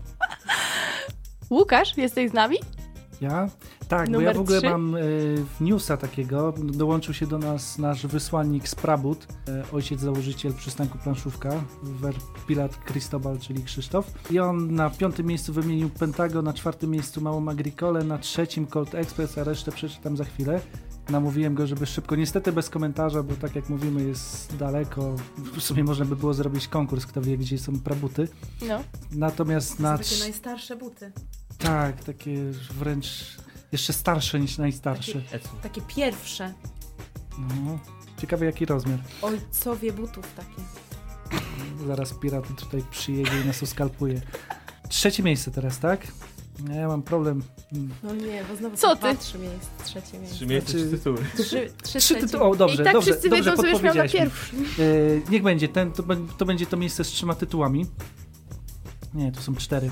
Łukasz, jesteś z nami? Ja? Tak, bo Numer ja w ogóle trzy? mam e, newsa takiego. Dołączył się do nas nasz wysłannik z Prabut, e, ojciec założyciel przystanku Planszówka, Wer Pilat Cristobal, czyli Krzysztof. I on na piątym miejscu wymienił Pentago, na czwartym miejscu Małą Agricole, na trzecim Colt Express, a resztę przeczytam za chwilę. Namówiłem go, żeby szybko, niestety bez komentarza, bo tak jak mówimy jest daleko. W sumie można by było zrobić konkurs, kto wie gdzie są prabuty. No. Natomiast na... To są takie najstarsze buty. Tak, takie wręcz jeszcze starsze niż najstarsze. Ecun. Takie pierwsze. No. Ciekawe jaki rozmiar. Ojcowie butów takie. Zaraz piraty tutaj przyjedzie i nas oskalpuje. Trzecie miejsce teraz, tak? Ja mam problem. No nie, bo znowu Co są ty? trzy miejsca, trzecie miejsce. Trzy miejsca, Znaczy- trzy tytuły. Trzy, trzy, Trzy tytuły. O, dobrze, I tak dobrze, wszyscy dobrze wiedzą, co już miał na podpowiedziałeś mi. pierwszy. Yy, niech będzie, ten, to, to będzie to miejsce z trzema tytułami. Nie, to są cztery.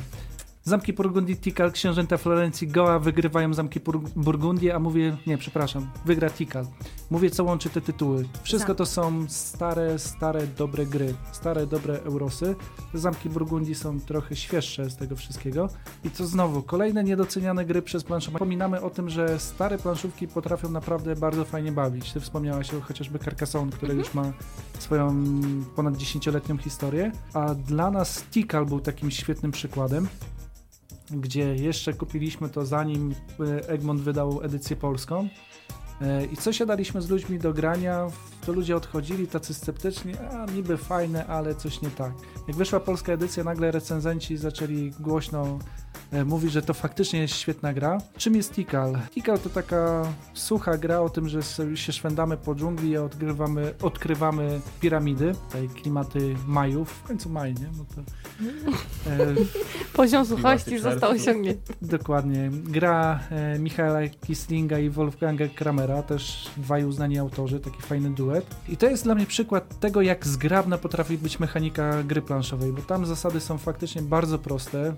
Zamki Burgundii, Tikal, książęta Florencji, Goa wygrywają Zamki Bur- Burgundii, a mówię, nie, przepraszam, wygra Tikal. Mówię, co łączy te tytuły. Wszystko to są stare, stare, dobre gry, stare, dobre Eurosy. Zamki Burgundii są trochę świeższe z tego wszystkiego. I to znowu, kolejne niedoceniane gry przez planszowe. Pominamy o tym, że stare planszówki potrafią naprawdę bardzo fajnie bawić. Ty wspomniałaś o chociażby Carcassonne, które już ma swoją ponad 10-letnią historię, a dla nas Tikal był takim świetnym przykładem, gdzie jeszcze kupiliśmy to zanim e, Egmont wydał edycję polską. E, I co siadaliśmy z ludźmi do grania, to ludzie odchodzili tacy sceptyczni, a niby fajne, ale coś nie tak. Jak wyszła polska edycja, nagle recenzenci zaczęli głośno e, mówić, że to faktycznie jest świetna gra. Czym jest Tikal? Tikal to taka sucha gra o tym, że się szwendamy po dżungli i odgrywamy, odkrywamy piramidy, tutaj klimaty Majów, w końcu maj, nie? No to, e, Poziom suchości został osiągnięty. Dokładnie. Gra e, Michaela Kislinga i Wolfganga Kramera, też dwaj uznani autorzy, taki fajny duet. I to jest dla mnie przykład tego, jak zgrabna potrafi być mechanika gry planszowej, bo tam zasady są faktycznie bardzo proste.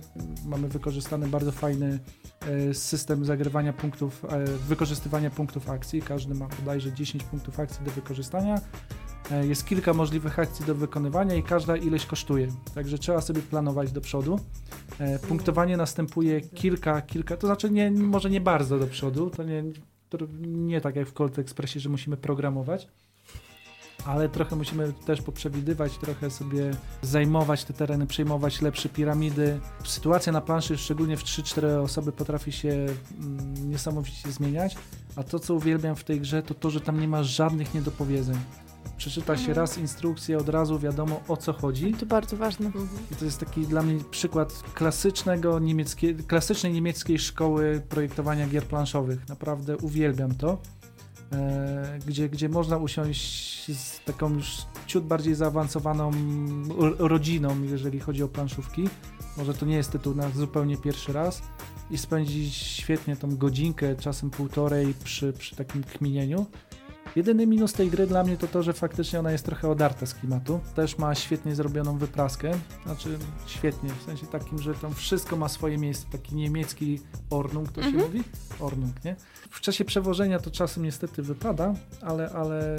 Mamy wykorzystany bardzo fajny e, system zagrywania punktów, e, wykorzystywania punktów akcji. Każdy ma bodajże 10 punktów akcji do wykorzystania. E, Jest kilka możliwych akcji do wykonywania i każda ileś kosztuje. Także trzeba sobie planować do przodu. Punktowanie następuje kilka, kilka, to znaczy nie, może nie bardzo do przodu, to nie, to nie tak jak w Colt Expressie, że musimy programować, ale trochę musimy też poprzewidywać, trochę sobie zajmować te tereny, przejmować lepsze piramidy. Sytuacja na planszy, szczególnie w 3-4 osoby, potrafi się mm, niesamowicie zmieniać, a to, co uwielbiam w tej grze, to to, że tam nie ma żadnych niedopowiedzeń. Przeczyta się Mhm. raz instrukcję, od razu wiadomo o co chodzi. To bardzo ważne. I to jest taki dla mnie przykład klasycznego niemieckie, klasycznej niemieckiej szkoły projektowania gier planszowych. Naprawdę uwielbiam to. E, gdzie, gdzie można usiąść z taką już ciut bardziej zaawansowaną ro- rodziną, jeżeli chodzi o planszówki. Może to nie jest tytuł na zupełnie pierwszy raz. I spędzić świetnie tą godzinkę, czasem półtorej przy, przy takim kminieniu. Jedyny minus tej gry dla mnie to to, że faktycznie ona jest trochę odarta z klimatu. Też ma świetnie zrobioną wypraskę. Znaczy świetnie, w sensie takim, że tam wszystko ma swoje miejsce. Taki niemiecki Ornung to się Mhm. mówi? Ornung, nie? W czasie przewożenia to czasem niestety wypada, ale, ale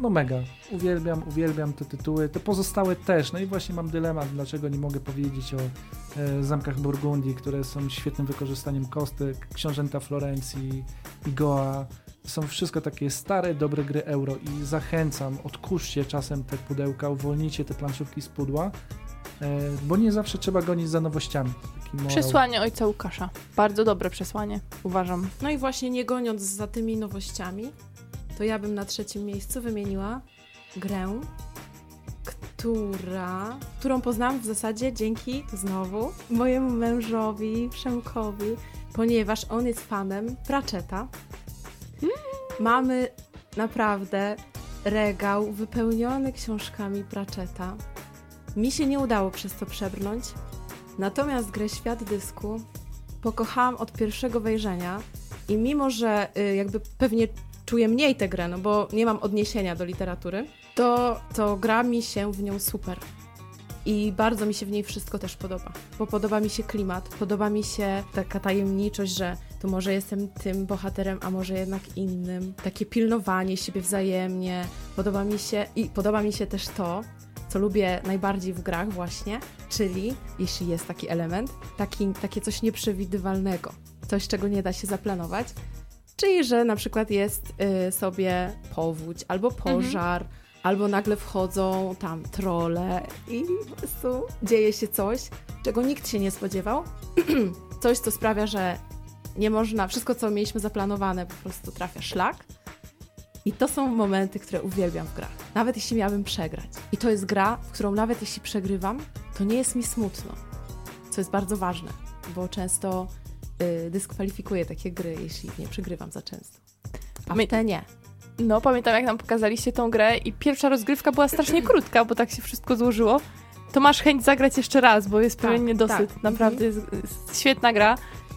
no mega. Uwielbiam, uwielbiam te tytuły. Te pozostałe też. No i właśnie mam dylemat, dlaczego nie mogę powiedzieć o e, zamkach Burgundii, które są świetnym wykorzystaniem kostek, książęta Florencji, i Goa. Są wszystko takie stare, dobre gry euro i zachęcam, odkurzcie czasem te pudełka, uwolnijcie te planszówki z pudła, e, bo nie zawsze trzeba gonić za nowościami. Przesłanie ojca Łukasza. Bardzo dobre przesłanie, uważam. No i właśnie nie goniąc za tymi nowościami, to ja bym na trzecim miejscu wymieniła grę, która, którą poznałam w zasadzie dzięki znowu mojemu mężowi Przemkowi, ponieważ on jest fanem Pratchetta. Mamy naprawdę regał wypełniony książkami Pratchetta. Mi się nie udało przez to przebrnąć, natomiast grę Świat Dysku pokochałam od pierwszego wejrzenia i mimo, że y, jakby pewnie czuję mniej tę grę, no bo nie mam odniesienia do literatury, to, to gra mi się w nią super. I bardzo mi się w niej wszystko też podoba, bo podoba mi się klimat, podoba mi się taka tajemniczość, że to może jestem tym bohaterem, a może jednak innym. Takie pilnowanie siebie wzajemnie. Podoba mi się i podoba mi się też to, co lubię najbardziej w grach właśnie, czyli, jeśli jest taki element, taki, takie coś nieprzewidywalnego, coś, czego nie da się zaplanować, czyli, że na przykład jest y, sobie powódź albo pożar, albo nagle wchodzą tam trole i po prostu dzieje się coś, czego nikt się nie spodziewał, coś, co sprawia, że nie można, wszystko, co mieliśmy zaplanowane, po prostu trafia szlak. I to są momenty, które uwielbiam w grach. Nawet jeśli miałabym przegrać. I to jest gra, w którą nawet jeśli przegrywam, to nie jest mi smutno. Co jest bardzo ważne, bo często y, dyskwalifikuję takie gry, jeśli nie przegrywam za często. A My- te nie. No, pamiętam jak nam pokazaliście tą grę i pierwsza rozgrywka była strasznie krótka, bo tak się wszystko złożyło. To masz chęć zagrać jeszcze raz, bo jest pewien Tak, niedosyt. tak. Naprawdę jest, jest świetna gra.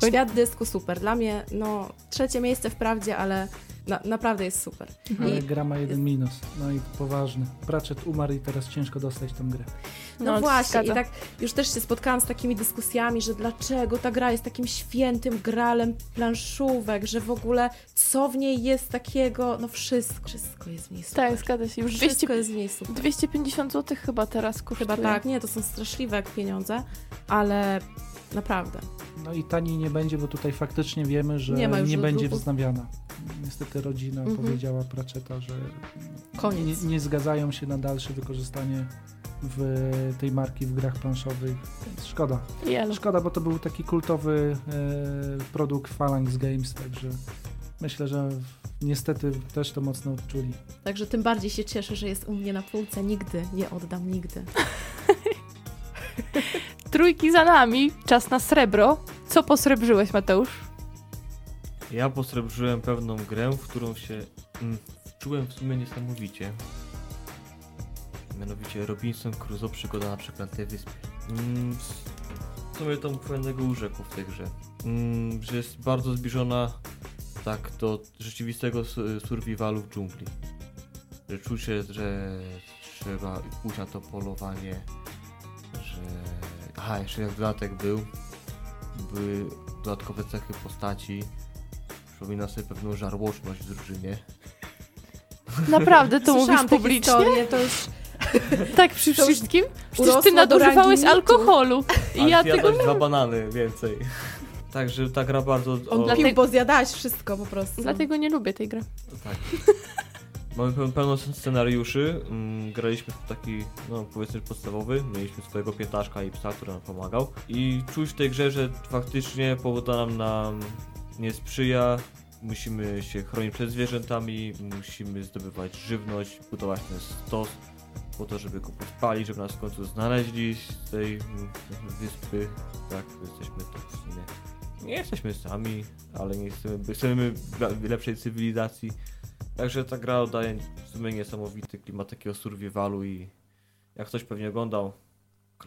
Świat dysku super. Dla mnie, no, trzecie miejsce wprawdzie, ale na, naprawdę jest super. Ale I- gra ma jeden minus, no i poważny. Pratchett umarł i teraz ciężko dostać tą grę. No, No, właśnie, i tak już też się spotkałam z takimi dyskusjami, że dlaczego ta gra jest takim świętym gralem planszówek, że w ogóle co w niej jest takiego, no wszystko, wszystko jest w niej super. Tak, zgadza się. Już wszystko 200, jest w niej super. 250 zł chyba teraz kosztuje. Chyba tak, nie, to są straszliwe jak pieniądze, ale naprawdę. No i taniej nie będzie, bo tutaj faktycznie wiemy, że Nie nie, będzie wznawiana. Niestety rodzina Mhm. powiedziała Pratchetta, że Koniec. Nie, nie zgadzają się na dalsze wykorzystanie w tej marki w grach planszowych, więc szkoda. Jelo. Szkoda, bo to był taki kultowy e, produkt Phalanx Games, także myślę, że niestety też to mocno odczuli. Także tym bardziej się cieszę, że jest u mnie na półce. Nigdy nie oddam, nigdy. Trójki za nami, czas na srebro. Co posrebrzyłeś, Mateusz? Ja posrebrzyłem pewną grę, w którą się mm, wczułem w sumie niesamowicie. Mianowicie Robinson Crusoe Przygoda na przeklętej wyspie. Mm, w sumie to fajnego urzekł w tej grze. Mm, że jest bardzo zbliżona tak do rzeczywistego su- survivalu w dżungli. Że czuć się, że trzeba pójść na to polowanie, że... Aha, jeszcze jak dodatek był, były dodatkowe cechy postaci. Przypomina sobie pewną żarłoczność w drużynie. Naprawdę to Słyszałam mówisz publicznie? historie, to już Tak przy To wszystkim? Przecież ty nadużywałeś alkoholu. I Ale ja tego... dwa banany więcej. Także ta gra bardzo... on o, Dlatego- bo zjadałeś wszystko po prostu. Dlatego nie lubię tej gry. Tak. Mamy pełno, pełno scenariuszy. Mm, graliśmy w taki, no powiedzmy podstawowy. Mieliśmy swojego piętaszka i psa, który nam pomagał. I czuć w tej grze, że faktycznie pogoda nam, nam nie sprzyja. Musimy się chronić przed zwierzętami, musimy zdobywać żywność, budować ten stos po to, żeby go podpalić, żeby nas w końcu znaleźli z tej wyspy. Tak, jesteśmy to w sumie. Nie jesteśmy sami, ale nie chcemy, chcemy lepszej cywilizacji. Także ta gra oddaje w sumie niesamowity klimat takiego survivalu i jak ktoś pewnie oglądał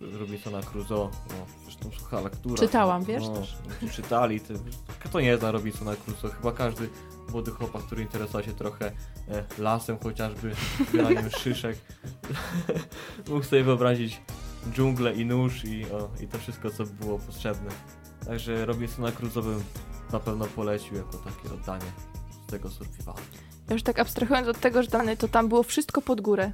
Robinsona Crusoe, no, zresztą sucha lektura. Czytałam, wiesz, No, też. no, czytali, to, kto nie zna Robinsona Crusoe? Chyba każdy młody chłopak, który interesował się trochę e, lasem chociażby, zbieraniem szyszek, mógł sobie wyobrazić dżunglę i nóż i, o, i to wszystko, co było potrzebne. Także Robinsona Crusoe bym na pewno polecił jako takie oddanie z tego survivalu. Ja już tak abstrahując od tego, że dane, to tam było wszystko pod górę.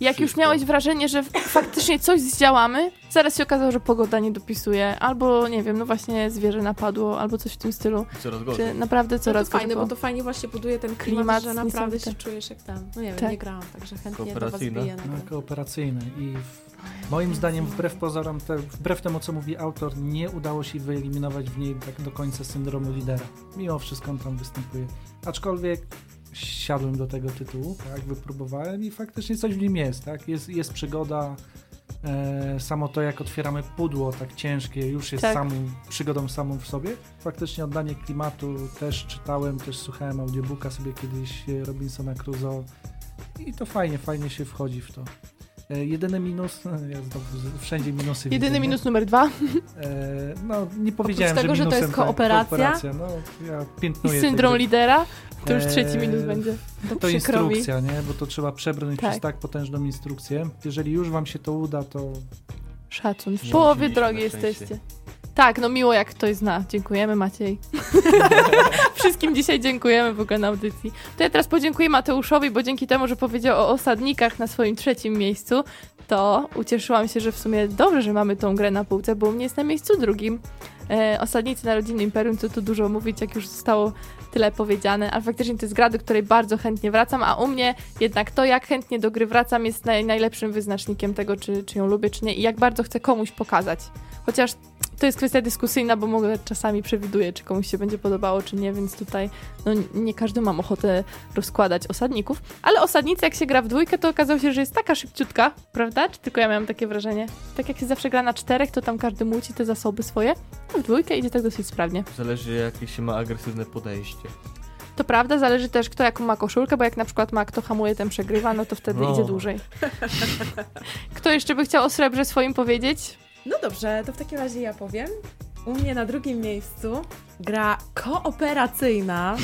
Jak już miałeś wrażenie, że faktycznie coś zdziałamy, zaraz się okazało, że pogoda nie dopisuje, albo nie wiem, no właśnie zwierzę napadło, albo coś w tym stylu. I coraz gorzej. Czy naprawdę No to coraz fajne, gorzej bo to fajnie właśnie buduje ten klimat, Klimat że naprawdę się czujesz jak tam. No nie wiem, Tak. nie grałam, także chętnie do was Kooperacyjna? biję. No, nagle. kooperacyjne i w, moim zdaniem wbrew pozorom, te, wbrew temu co mówi autor, nie udało się wyeliminować w niej tak do końca syndromu lidera. Mimo wszystko on tam występuje. Aczkolwiek siadłem do tego tytułu, tak, wypróbowałem i faktycznie coś w nim jest, tak, jest, jest przygoda, e, samo to jak otwieramy pudło tak ciężkie już jest Tak. samą przygodą samą w sobie. Faktycznie oddanie klimatu też czytałem, też słuchałem audiobooka sobie kiedyś e, Robinsona Crusoe i to fajnie, fajnie się wchodzi w to. E, jedyny minus, ja znowu wszędzie minusy Jedyny widzę, minus numer dwa E, no nie powiedziałem, tego, że to minusem jest tak, kooperacja? kooperacja. No, ja i piętnuję syndrom tego. lidera, to już Eee, trzeci minus będzie. To przykro mi. instrukcja, nie? Bo to trzeba przebrnąć Tak. przez tak potężną instrukcję. Jeżeli już wam się to uda, to Szacun. W połowie drogi jesteście. Tak, no miło jak ktoś zna. Dziękujemy Maciej. Wszystkim dzisiaj dziękujemy w ogóle na audycji. To ja teraz podziękuję Mateuszowi, bo dzięki temu, że powiedział o osadnikach na swoim trzecim miejscu, to ucieszyłam się, że w sumie dobrze, że mamy tą grę na półce, bo u mnie jest na miejscu drugim. E, Osadnicy na rodzinnym imperium, co tu dużo mówić, jak już zostało tyle powiedziane, ale faktycznie to jest gra, do której bardzo chętnie wracam, a u mnie jednak to, jak chętnie do gry wracam, jest naj, najlepszym wyznacznikiem tego, czy, czy ją lubię, czy nie i jak bardzo chcę komuś pokazać. Chociaż to jest kwestia dyskusyjna, bo mogę czasami przewiduję, czy komuś się będzie podobało, czy nie, więc tutaj no, nie każdy mam ochotę rozkładać osadników. Ale osadnicy, jak się gra w dwójkę, to okazało się, że jest taka szybciutka, prawda? Czy tylko ja miałam takie wrażenie? Tak jak się zawsze gra na czterech, to tam każdy muci te zasoby swoje, a w dwójkę idzie tak dosyć sprawnie. Zależy jakie się ma agresywne podejście. To prawda, zależy też kto jaką ma koszulkę, bo jak na przykład ma kto hamuje, ten przegrywa, no to wtedy No. idzie dłużej. Kto jeszcze by chciał o srebrze swoim powiedzieć? No dobrze, to w takim razie ja powiem. U mnie na drugim miejscu gra kooperacyjna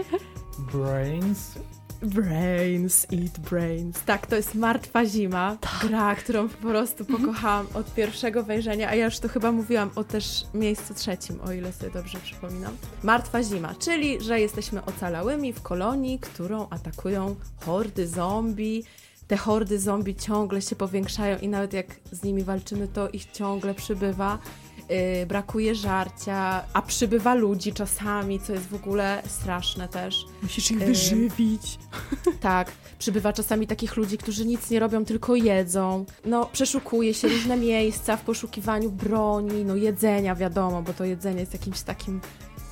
Brains. Brains, eat brains. Tak, to jest Martwa Zima. Gra, którą po prostu pokochałam od pierwszego wejrzenia, a ja już to chyba mówiłam o też miejscu trzecim, o ile sobie dobrze przypominam. Martwa Zima, czyli, że jesteśmy ocalałymi w kolonii, którą atakują hordy zombie. Te hordy zombie ciągle się powiększają i nawet jak z nimi walczymy, to ich ciągle przybywa. Yy, brakuje żarcia, a przybywa ludzi czasami, co jest w ogóle straszne też. Musisz ich wyżywić. Tak, przybywa czasami takich ludzi, którzy nic nie robią, tylko jedzą. No, przeszukuje się różne miejsca w poszukiwaniu broni, no jedzenia, wiadomo, bo to jedzenie jest jakimś takim,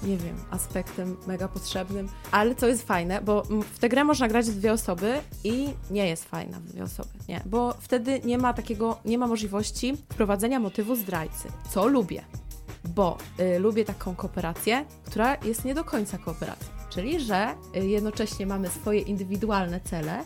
nie wiem, aspektem mega potrzebnym. Ale co jest fajne, bo w tę grę można grać w dwie osoby i nie jest fajna w dwie osoby, nie, bo wtedy nie ma takiego, nie ma możliwości wprowadzenia motywu zdrajcy, co lubię. Bo y, lubię taką kooperację, która jest nie do końca kooperacją. Czyli, że y, jednocześnie mamy swoje indywidualne cele,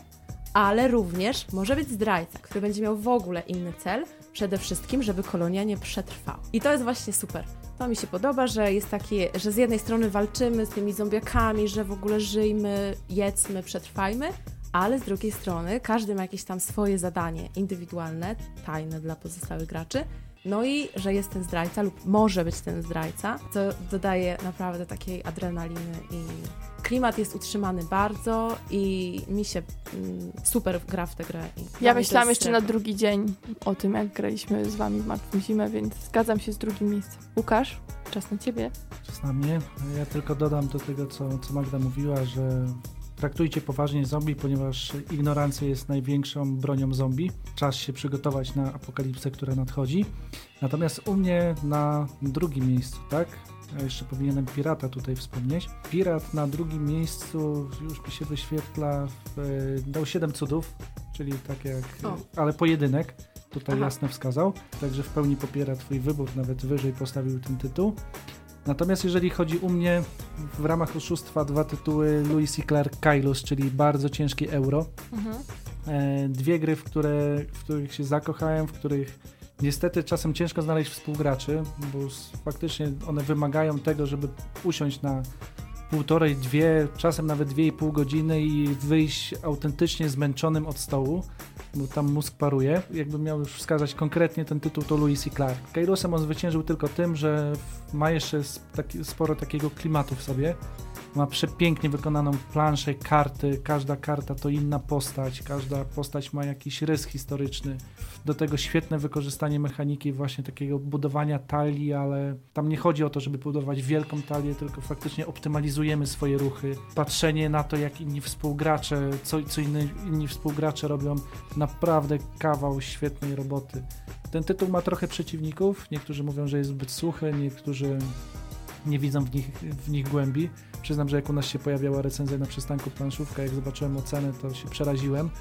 ale również może być zdrajca, który będzie miał w ogóle inny cel, przede wszystkim, żeby kolonia nie przetrwała. I to jest właśnie super. To mi się podoba, że jest takie, że z jednej strony walczymy z tymi zombiakami, że w ogóle żyjmy, jedzmy, przetrwajmy, ale z drugiej strony każdy ma jakieś tam swoje zadanie indywidualne, tajne dla pozostałych graczy. No i że jest ten zdrajca lub może być ten zdrajca, co dodaje naprawdę takiej adrenaliny i klimat jest utrzymany bardzo i mi się mm, super gra w tę grę. Ja myślałam jeszcze na drugi dzień o tym, jak graliśmy z wami w Martwą Zimę, więc zgadzam się z drugim miejscem. Łukasz, czas na ciebie. Czas na mnie. Ja tylko dodam do tego, co, co Magda mówiła, że traktujcie poważnie zombie, ponieważ ignorancja jest największą bronią zombie. Czas się przygotować na apokalipsę, która nadchodzi. Natomiast u mnie na drugim miejscu, tak? Ja jeszcze powinienem pirata tutaj wspomnieć. Pirat na drugim miejscu już mi się wyświetla, w, dał 7 cudów, czyli tak jak, O. ale pojedynek. Tutaj Aha. jasno wskazał, także w pełni popiera Twój wybór, nawet wyżej postawił ten tytuł. Natomiast jeżeli chodzi u mnie, w ramach oszustwa dwa tytuły Louis i Clark Kylus, czyli bardzo ciężkie euro. E, dwie gry, w, które, w których się zakochałem, w których Niestety czasem ciężko znaleźć współgraczy, bo faktycznie one wymagają tego, żeby usiąść na półtorej, dwie, czasem nawet dwie i pół godziny i wyjść autentycznie zmęczonym od stołu, bo tam mózg paruje. Jakbym miał już wskazać konkretnie ten tytuł, to Lewis i Clark. Kairosem on zwyciężył tylko tym, że ma jeszcze taki, sporo takiego klimatu w sobie. Ma przepięknie wykonaną planszę, karty. Każda karta to inna postać. Każda postać ma jakiś rys historyczny. Do tego świetne wykorzystanie mechaniki właśnie takiego budowania talii, ale tam nie chodzi o to, żeby budować wielką talię, tylko faktycznie optymalizujemy swoje ruchy. Patrzenie na to, jak inni współgracze, co, co inni, inni współgracze robią, naprawdę kawał świetnej roboty. Ten tytuł ma trochę przeciwników. Niektórzy mówią, że jest zbyt suchy, niektórzy nie widzą w nich, w nich głębi. Przyznam, że jak u nas się pojawiała recenzja na przystanku planszówka, jak zobaczyłem ocenę, to się przeraziłem.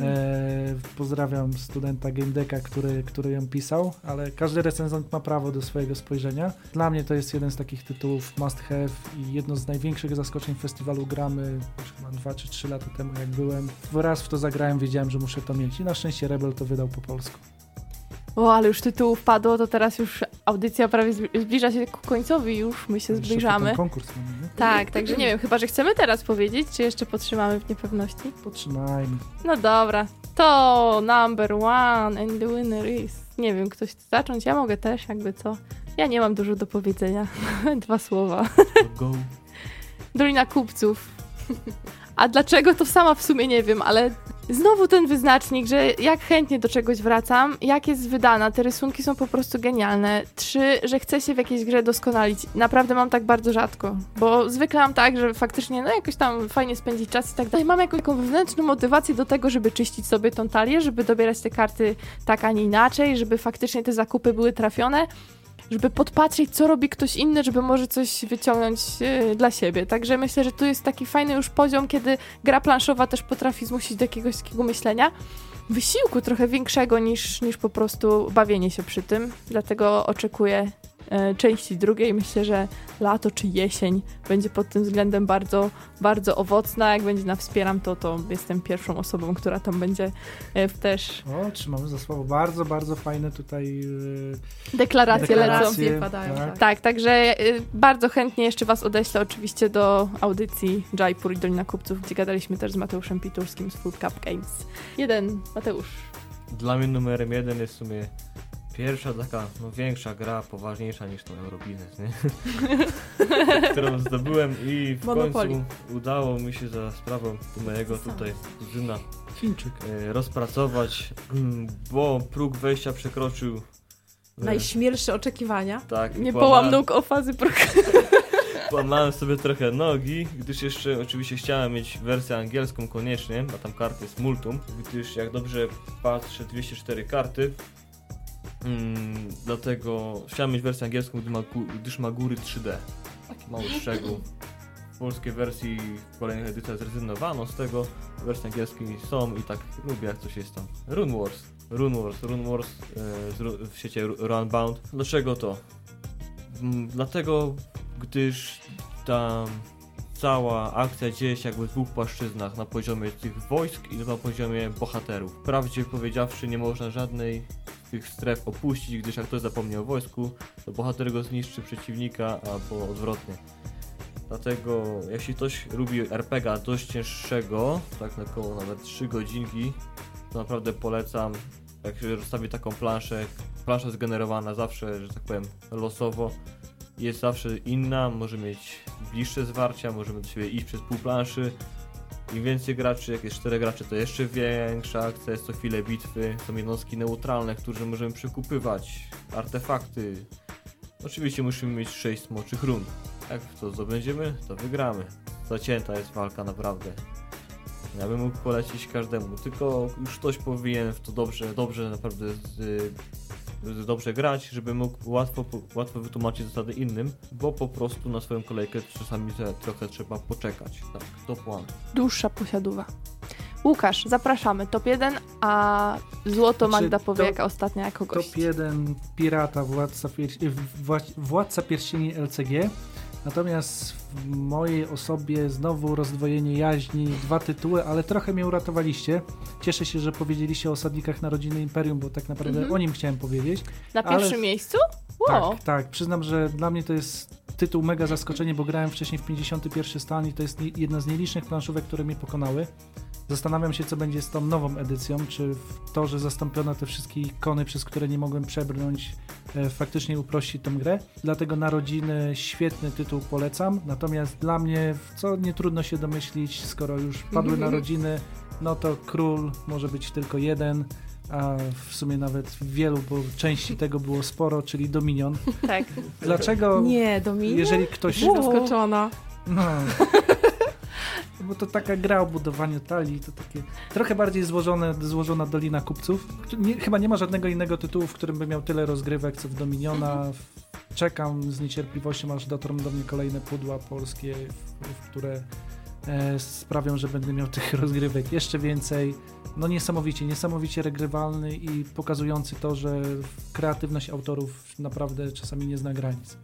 E, pozdrawiam studenta Game Decka, który, który ją pisał, ale każdy recenzent ma prawo do swojego spojrzenia. Dla mnie to jest jeden z takich tytułów must have i jedno z największych zaskoczeń festiwalu gramy chyba 2 czy 3 lata temu jak byłem. Raz w to zagrałem, wiedziałem, że muszę to mieć i na szczęście Rebel to wydał po polsku. O, ale już tytułów padło, to teraz już audycja prawie zbli- zbliża się ku końcowi, już my się zbliżamy. ten konkurs mamy, nie? Tak, także nie wiem, chyba, że chcemy teraz powiedzieć, czy jeszcze podtrzymamy w niepewności? Potrzymajmy. No dobra, to number one and the winner is... Nie wiem, ktoś chce zacząć? Ja mogę też, jakby co. Ja nie mam dużo do powiedzenia. Dwa słowa. Dolina Kupców. A dlaczego to sama w sumie nie wiem, ale znowu ten wyznacznik, że jak chętnie do czegoś wracam, jak jest wydana, te rysunki są po prostu genialne. Trzy, że chcę się w jakiejś grze doskonalić. Naprawdę mam tak bardzo rzadko, bo zwykle mam tak, że faktycznie no jakoś tam fajnie spędzić czas i tak dalej. Mam jakąś taką wewnętrzną motywację do tego, żeby czyścić sobie tą talię, żeby dobierać te karty tak, a nie inaczej, żeby faktycznie te zakupy były trafione żeby podpatrzeć, co robi ktoś inny, żeby może coś wyciągnąć e, dla siebie. Także myślę, że tu jest taki fajny już poziom, kiedy gra planszowa też potrafi zmusić do jakiegoś takiego myślenia. Wysiłku trochę większego niż, niż po prostu bawienie się przy tym. Dlatego oczekuję części drugiej. Myślę, że lato czy jesień będzie pod tym względem bardzo, bardzo owocna. Jak będzie na wspieram, to, to jestem pierwszą osobą, która tam będzie e, w też O, trzymamy za słowo. Bardzo, bardzo fajne tutaj e, deklaracje lecą. deklaracje. Deklaracje padają, tak. Tak, także bardzo chętnie jeszcze Was odeślę oczywiście do audycji Jaipur i Dolina Kupców, gdzie gadaliśmy też z Mateuszem Piturskim z Food Cup Games. Jeden, Mateusz. Dla mnie numerem jeden jest w sumie pierwsza taka no, większa gra, poważniejsza niż to Eurobiznes, nie? którą zdobyłem i w Monopoly. końcu udało mi się za sprawą mojego tutaj kuzyna Chińczyk. e, rozpracować, mm, bo próg wejścia przekroczył e, Najśmielsze oczekiwania. tak, Nie połamałem- połam nóg o fazy pro... Połamałem sobie trochę nogi, gdyż jeszcze oczywiście chciałem mieć wersję angielską koniecznie, a tam karty jest multum, gdyż jak dobrze patrzę 204 karty, mm, dlatego chciałem mieć wersję angielską, gdy ma, gdyż ma góry 3D. Taki mały szczegół. W polskiej wersji w kolejnych edycjach zrezygnowano z tego, wersje angielskie są i tak lubię jak coś jest tam. Rune Wars. Rune Wars, Rune Wars ru- w sieci Ru- Runbound. Dlaczego to? Mm, Dlatego, gdyż ta cała akcja dzieje się jakby w dwóch płaszczyznach, na poziomie tych wojsk i na poziomie bohaterów. Wprawdzie powiedziawszy, nie można żadnej tych stref opuścić, gdyż jak ktoś zapomni o wojsku, to bohater go zniszczy przeciwnika, albo odwrotnie. Dlatego, jeśli ktoś lubi RPGa dość cięższego, tak na około nawet 3 godzinki, to naprawdę polecam. Jak się rozstawi taką planszę, plansza zgenerowana zawsze, że tak powiem, losowo, jest zawsze inna, może mieć bliższe zwarcia, możemy do siebie iść przez pół planszy. Im więcej graczy, jak jest 4 graczy, to jeszcze większa akcja, jest co chwilę bitwy, są jednostki neutralne, które możemy przekupywać, artefakty. Oczywiście musimy mieć 6 smoczych run. Jak to zdobędziemy, to wygramy. Zacięta jest walka naprawdę. Ja bym mógł polecić każdemu, tylko już ktoś powinien w to dobrze, dobrze naprawdę dobrze grać, żeby mógł łatwo, łatwo wytłumaczyć zasady innym, bo po prostu na swoją kolejkę czasami trochę trzeba poczekać. Tak, top one. Dłuższa posiadówa. Łukasz, zapraszamy. Top 1, a Złoto Znaczy, Magda to- powie jaka ostatnia jako gość. Top 1 Pirata, Władca, Władca Pierścieni LCG. Natomiast w mojej osobie znowu rozdwojenie jaźni, dwa tytuły, ale trochę mnie uratowaliście. Cieszę się, że powiedzieliście o Osadnikach Narodziny Imperium, bo tak naprawdę Mhm. o nim chciałem powiedzieć. Na Ale- pierwszym miejscu? Wow. Tak, tak. Przyznam, że dla mnie to jest tytuł mega zaskoczenie, bo grałem wcześniej w 51 stan i to jest jedna z nielicznych planszówek, które mnie pokonały. Zastanawiam się, co będzie z tą nową edycją, czy w to, że zastąpiono te wszystkie ikony, przez które nie mogłem przebrnąć, e, faktycznie uprości tę grę. Dlatego Narodziny świetny tytuł polecam, natomiast dla mnie, w co nie trudno się domyślić, skoro już padły Mhm. Narodziny, no to król może być tylko jeden, a w sumie nawet wielu, bo części tego było sporo, czyli Dominion. Tak. Dlaczego, Nie, Dominik. jeżeli ktoś... Zaskoczona. No. Bo to taka gra o budowaniu talii, to takie trochę bardziej złożone, złożona Dolina Kupców. Nie, chyba nie ma żadnego innego tytułu, w którym by miał tyle rozgrywek, co w Dominiona. Czekam z niecierpliwością, aż dotrą do mnie kolejne pudła polskie, w, w które e, sprawią, że będę miał tych rozgrywek jeszcze więcej. No niesamowicie, niesamowicie regrywalny i pokazujący to, że kreatywność autorów naprawdę czasami nie zna granic.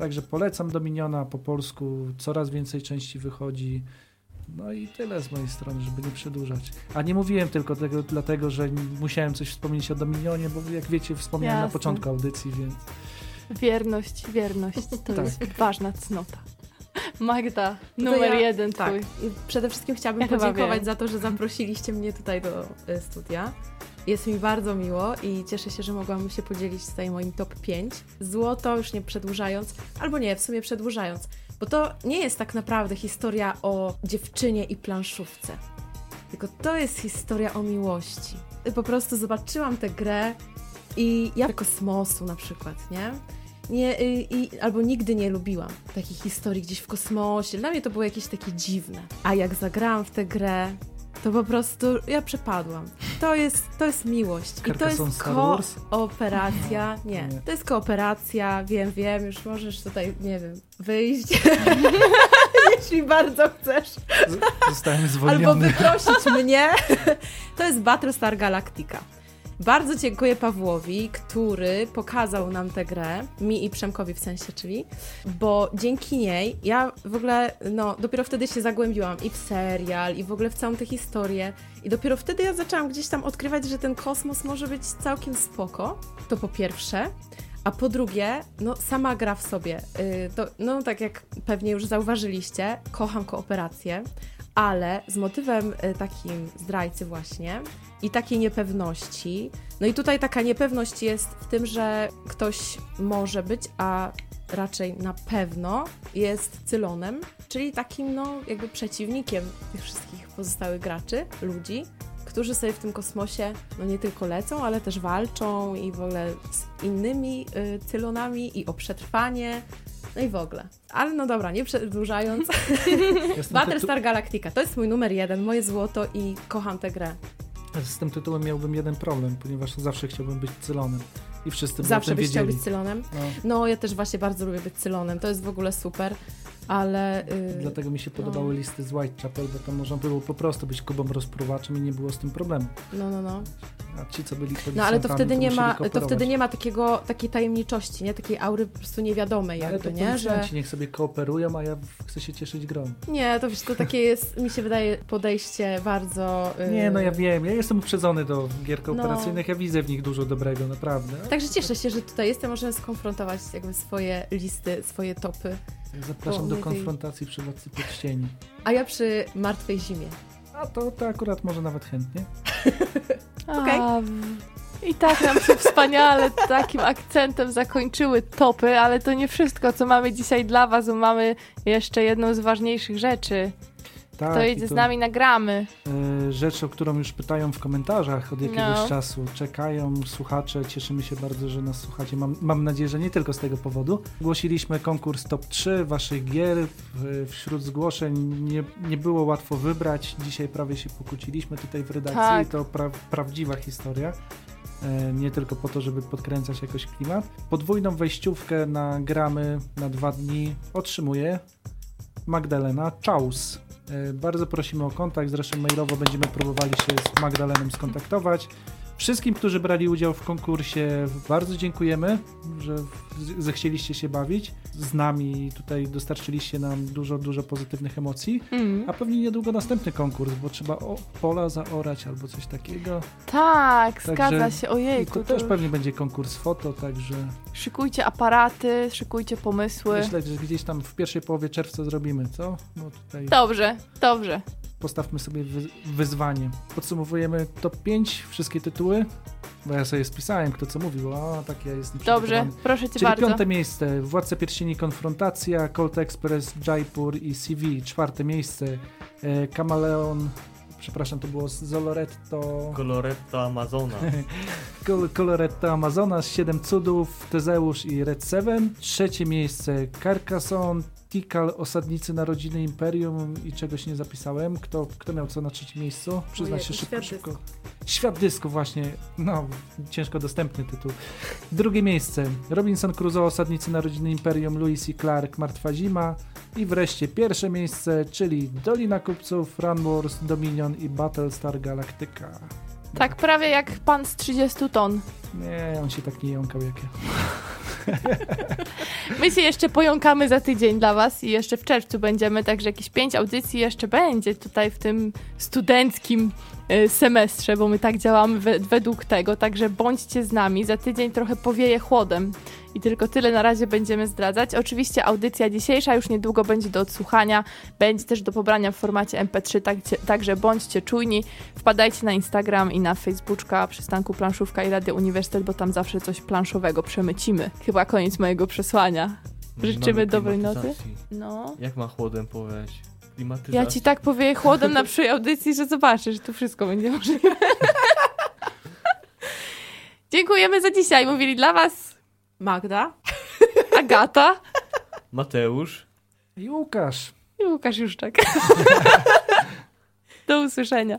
Także polecam Dominiona po polsku, coraz więcej części wychodzi. No i tyle z mojej strony, żeby nie przedłużać. A nie mówiłem tylko tego dlatego, że musiałem coś wspomnieć o Dominionie, bo jak wiecie, wspomniałem na Jasne. początku audycji, więc Wierność, wierność. To Tak. jest ważna cnota. Magda, To numer ja- jeden Tak. twój. Przede wszystkim chciałabym Ja podziękować za to, że zaprosiliście mnie tutaj do y, studia. Jest mi bardzo miło i cieszę się, że mogłam się podzielić tutaj moim top 5. Złoto, już nie przedłużając, albo nie, w sumie przedłużając, bo to nie jest tak naprawdę historia o dziewczynie i planszówce, tylko to jest historia o miłości. Po prostu zobaczyłam tę grę i ja kosmosu na przykład, nie? Nie, y, i, albo nigdy nie lubiłam takich historii gdzieś w kosmosie. Dla mnie to było jakieś takie dziwne. A jak zagrałam w tę grę, to po prostu ja przepadłam. To jest, to jest miłość. I to jest kooperacja. Nie, to jest kooperacja. Wiem, wiem, już możesz tutaj, nie wiem, wyjść. Jeśli bardzo chcesz. zostałem Albo zwolniony. wyprosić mnie. To jest Battlestar Galactica. Bardzo dziękuję Pawłowi, który pokazał nam tę grę, mi i Przemkowi w sensie, czyli, bo dzięki niej ja w ogóle, no, dopiero wtedy się zagłębiłam i w serial, i w ogóle w całą tę historię. I dopiero wtedy ja zaczęłam gdzieś tam odkrywać, że ten kosmos może być całkiem spoko. To po pierwsze. A po drugie, no sama gra w sobie. Yy, to, no tak jak pewnie już zauważyliście, kocham kooperację, ale z motywem y, takim zdrajcy właśnie i takiej niepewności. No i tutaj taka niepewność jest w tym, że ktoś może być, a raczej na pewno jest Cylonem, czyli takim no jakby przeciwnikiem tych wszystkich pozostałych graczy, ludzi, którzy sobie w tym kosmosie no nie tylko lecą, ale też walczą i w ogóle z innymi y, Cylonami i o przetrwanie, no i w ogóle. Ale no dobra, nie przedłużając, Battlestar Galactica to jest mój numer jeden, moje złoto i kocham tę grę. Z tym tytułem miałbym jeden problem, ponieważ zawsze chciałbym być Cylonem. I wszyscy by Zawsze byś chciał być Cylonem. No, No, ja też właśnie bardzo lubię być Cylonem, to jest w ogóle super, ale... Yy, Dlatego mi się podobały no. listy z Whitechapel, bo tam można było po prostu być Kubą rozpruwaczem i nie było z tym problemu. No, no, no. A ci, co byli No ale to wtedy nie ma, to wtedy nie ma takiego, takiej tajemniczości, nie? Takiej aury po prostu niewiadomej Ale to jakby, nie? Że... niech sobie kooperują, a ja chcę się cieszyć grą. Nie, to wiesz, to takie jest, mi się wydaje, podejście bardzo... yy, Nie, no ja wiem, ja jestem uprzedzony do gier No. kooperacyjnych, ja widzę w nich dużo dobrego, naprawdę. Także cieszę się, że tutaj jestem, możemy skonfrontować jakby swoje listy, swoje topy. Zapraszam Bo do my tej- konfrontacji przy Władcy Pierścieni. A ja przy Martwej Zimie. A to, to akurat może nawet chętnie. Okej. W- I tak nam się wspaniale takim akcentem zakończyły topy, ale to nie wszystko, co mamy dzisiaj dla was, bo mamy jeszcze jedną z ważniejszych rzeczy. Tak, to i jedzie z nami, nagramy. e, rzecz, o którą już pytają w komentarzach od jakiegoś No. czasu. Czekają słuchacze, cieszymy się bardzo, że nas słuchacie. Mam, mam nadzieję, że nie tylko z tego powodu. Ogłosiliśmy konkurs top 3 waszych gier. Wśród zgłoszeń nie, nie było łatwo wybrać. Dzisiaj prawie się pokłóciliśmy tutaj w redakcji. Tak. To pra, prawdziwa historia. E, Nie tylko po to, żeby podkręcać jakoś klimat. Podwójną wejściówkę na gramy na dwa dni otrzymuje Magdalena Czaus. E, Bardzo prosimy o kontakt, zresztą mailowo będziemy próbowali się z Magdaleną skontaktować. Wszystkim, którzy brali udział w konkursie, bardzo dziękujemy, że zechcieliście się bawić z nami i tutaj dostarczyliście nam dużo, dużo pozytywnych emocji. Mm. A pewnie niedługo następny konkurs, bo trzeba o, pola zaorać albo coś takiego. Tak, Także- zgadza się. I Ojejku, to to też już- pewnie będzie konkurs foto, także Szykujcie aparaty, szykujcie pomysły. myślę, że gdzieś tam w pierwszej połowie czerwca zrobimy, co? Tutaj Dobrze, dobrze. Postawmy sobie wy, wyzwanie. Podsumowujemy top 5, wszystkie tytuły, bo ja sobie spisałem, kto co mówił, a tak ja jestem Dobrze, proszę cię Czyli bardzo. piąte miejsce, Władca Pierścieni Konfrontacja, Colt Express, Jaipur i CV. Czwarte miejsce, e, Kameleon, przepraszam, to było z Zoloretto, Coloretta Amazona. Col- Coloretto Amazonas, Siedem Cudów, Tezeusz i Red Seven. Trzecie miejsce, Carcassonne, Tikal, Osadnicy Narodziny Imperium i czegoś nie zapisałem. Kto, kto miał co na trzecim miejscu? Przyznać się szybko, Świat szybko. Świat dysku właśnie, no, ciężko dostępny tytuł. Drugie miejsce, Robinson Crusoe, Osadnicy Narodziny Imperium, Lewis i Clark, Martwa Zima. I wreszcie pierwsze miejsce, czyli Dolina Kupców, Run Wars, Dominion i Battlestar Galactica. Tak prawie jak pan z 30 ton. Nie, on się tak nie jąkał jak ja. My się jeszcze pojąkamy za tydzień dla was i jeszcze w czerwcu będziemy, także jakieś pięć audycji jeszcze będzie tutaj w tym studenckim semestrze, bo my tak działamy we, według tego, także bądźcie z nami. Za tydzień trochę powieje chłodem i tylko tyle na razie będziemy zdradzać. Oczywiście audycja dzisiejsza już niedługo będzie do odsłuchania, będzie też do pobrania w formacie MP3, tak, także bądźcie czujni. Wpadajcie na Instagram i na Facebooka przystanku Planszówka i Radio Uniwersytet, bo tam zawsze coś planszowego przemycimy. Chyba koniec mojego przesłania. Życzymy dobrej nocy. No. Jak ma chłodem powiedzieć? Klimatyzacja. Ja ci tak powieję chłodem na przyszłej audycji, że zobaczysz, tu wszystko będzie możliwe. Dziękujemy za dzisiaj. Mówili dla was Magda? Agata Mateusz. I Łukasz. i Łukasz Juszczak. Do usłyszenia.